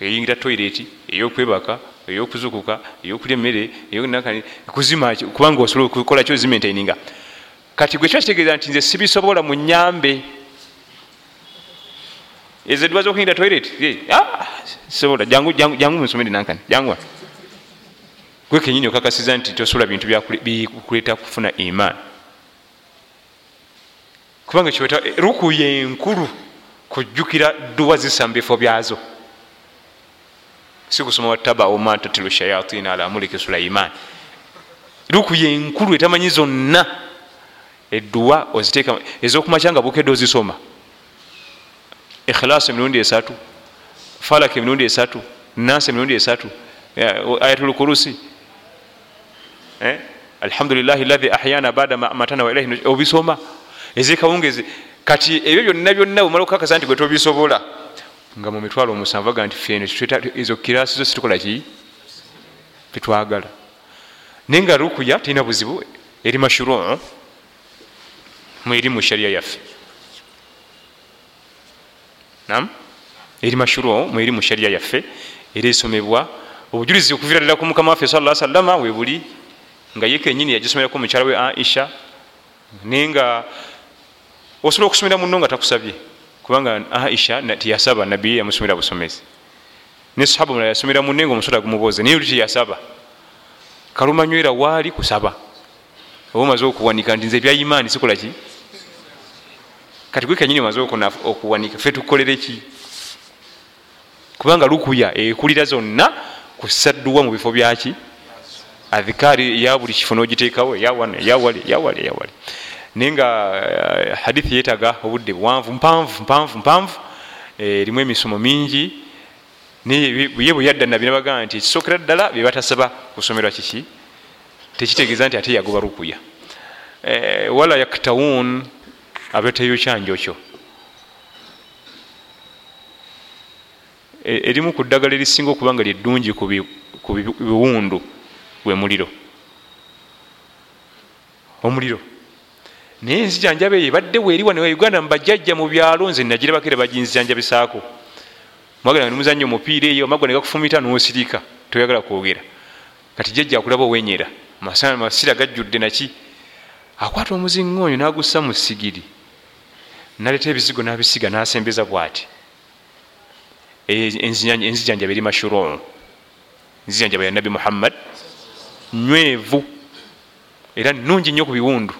Eyingira toireti eyokwebaka eyokuzukuka eyokulya emmere kuzima kubanga osobola okukola kyo zimaintaininga kati gwe kyakitegeeza nti nze sibisobola mu nyambe. Ezo edwa zokuyingira toiret ah, sobola jangu musomere nankani. Jangwa gwe kenyini okakasiza nti tosobola bintu bikuleeta kufuna iman kubanga ruku yenkulu kujjukira duwa zisa mubifo byazo. Sikusoma watabau ma tatilu shayatin ala muliki sulaiman. Ruku yenkulu etamanyi zonna eduwa oziteeka ezokumacyanga bukedde ozisoma. Ikhilas emirundi esatu falak emirundi esatu nasi emirundi esatu ayatulkurusi eh? alhamdulilahi lahi ahyana bada matana wailahi obisoma ezekawungezi kati ebyo byonna byonna bumala okukakasa nti gwetobisobola nga mu mitwalo omusanvu aga nti feno ezo kirasi zo situkola ki? Tetwagala naye nga rukuya tirina buzibu eri mashuru mweri mu sharia yaffe. Nam eri mashuru mweri mu sharia yaffe era esomebwa obujulizi okuvira ddala ku mukama waffe sala sallama webuli nga ye kenyini yagisomerako mukyala we aisha. Naye nga osobola okusomera muno nga takusabye. Kubanga aisha tiyasaba nabbi yamusomera busomezi. Ne sahaba mulala yasomera munne nga omusota gumubuuze naye oli tiyasaba kalumanywera waali kusaba. Oba omaze okuwanika nti nze ebyayimaani sikola ki? Kati gwe kenyini omaze okuwanika fe tukolere ki? Kubanga lukuya ekulira zonna kusadduwa mu bifo byaki adhikaari eya buli kifo nogiteekawo eyawale eyawale eyawale eyawale naye nga uh, hadithi yetaga obudde buwanvu mpanvu mpanvu mpanvu eh, erimu emisomo mingi. Naye ye bwe yadda nabbi nabagaa nti ekisookera ddala byebatasaba kusomerwa kiki? Tekitegeeza nti ate yagoba rukuya. Eh, wala yaktawun abeteyo kyanjokyo e, erimu ku ddagala erisinga okuba nga lyeddungi ku biwundu bwe muliro. Omuliro naye enzijanjaba eyo ebadde weeriwa newa uganda mubajjajja mu byalo nze nagirabakere baginzijanjabisaako mwagala nimuzanya omupiira eyo amagwa negakufumita nosirika toyagala kwogera. Kati jjajja akulaba owenyera masira gajjudde naki? Akwata omuziŋoonyo nagussa mu sigiri naleta ebizigo nabisiga nasembeza bwati. Enzijanjaba eri mashuron. Enzijanjaba ya nabi muhammad nywevu era nungi nnyo ku biwundu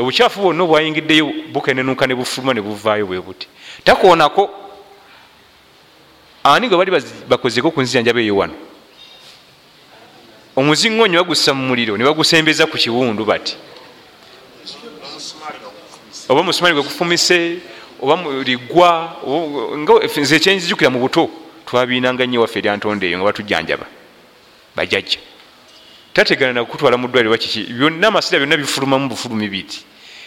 obukyafu bwonna obwayingiddeyo bukenenuka ne bufuluma ne buvaayo bwe buti. Takoonako ani gwe bali bakozeko ku nzijanjaba eyo wano? Omuziŋonyo bagussa mu muliro ne bagusembeza ku kiwundu bati. Oba musumali gwe gufumise oba ligwa nze ekyenjijukira mu buto twabiinanga nnyo waffe eryantonda eyo nga batujjanjaba bajajja tategana nakutwala mu ddwaliro bakiki byonna amasira byonna bifulumamu bufulumi biti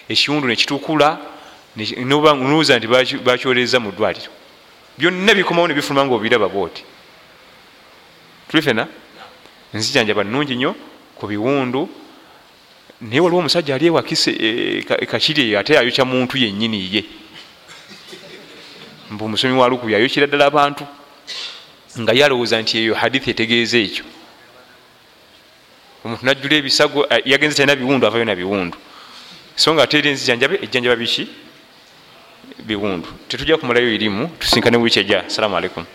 ekiwundu nekitukula nuuza nti bakyoleza mu ddwaliro. Byonna bikomawo nebifuluma nga obiraba bwoti. Tulifena nzijanjaba nungi nnyo ku biwundu. Naye waliwo omusajja ali ewakise kakiri eyo ate ayokya muntu yennyini ye. Mbu omusomi wa lukubi ayokera ddala abantu nga yalowooza nti eyo hadithi etegeeza ekyo omuntu najjula ebisago yagenze talina biwundu avayo na biwundu. So nga ateera enzijanjabe ejjanjaba biki? Biwundu. Tetujja kumalayo erimu tusinkane wiiki ejja assalamu aleikum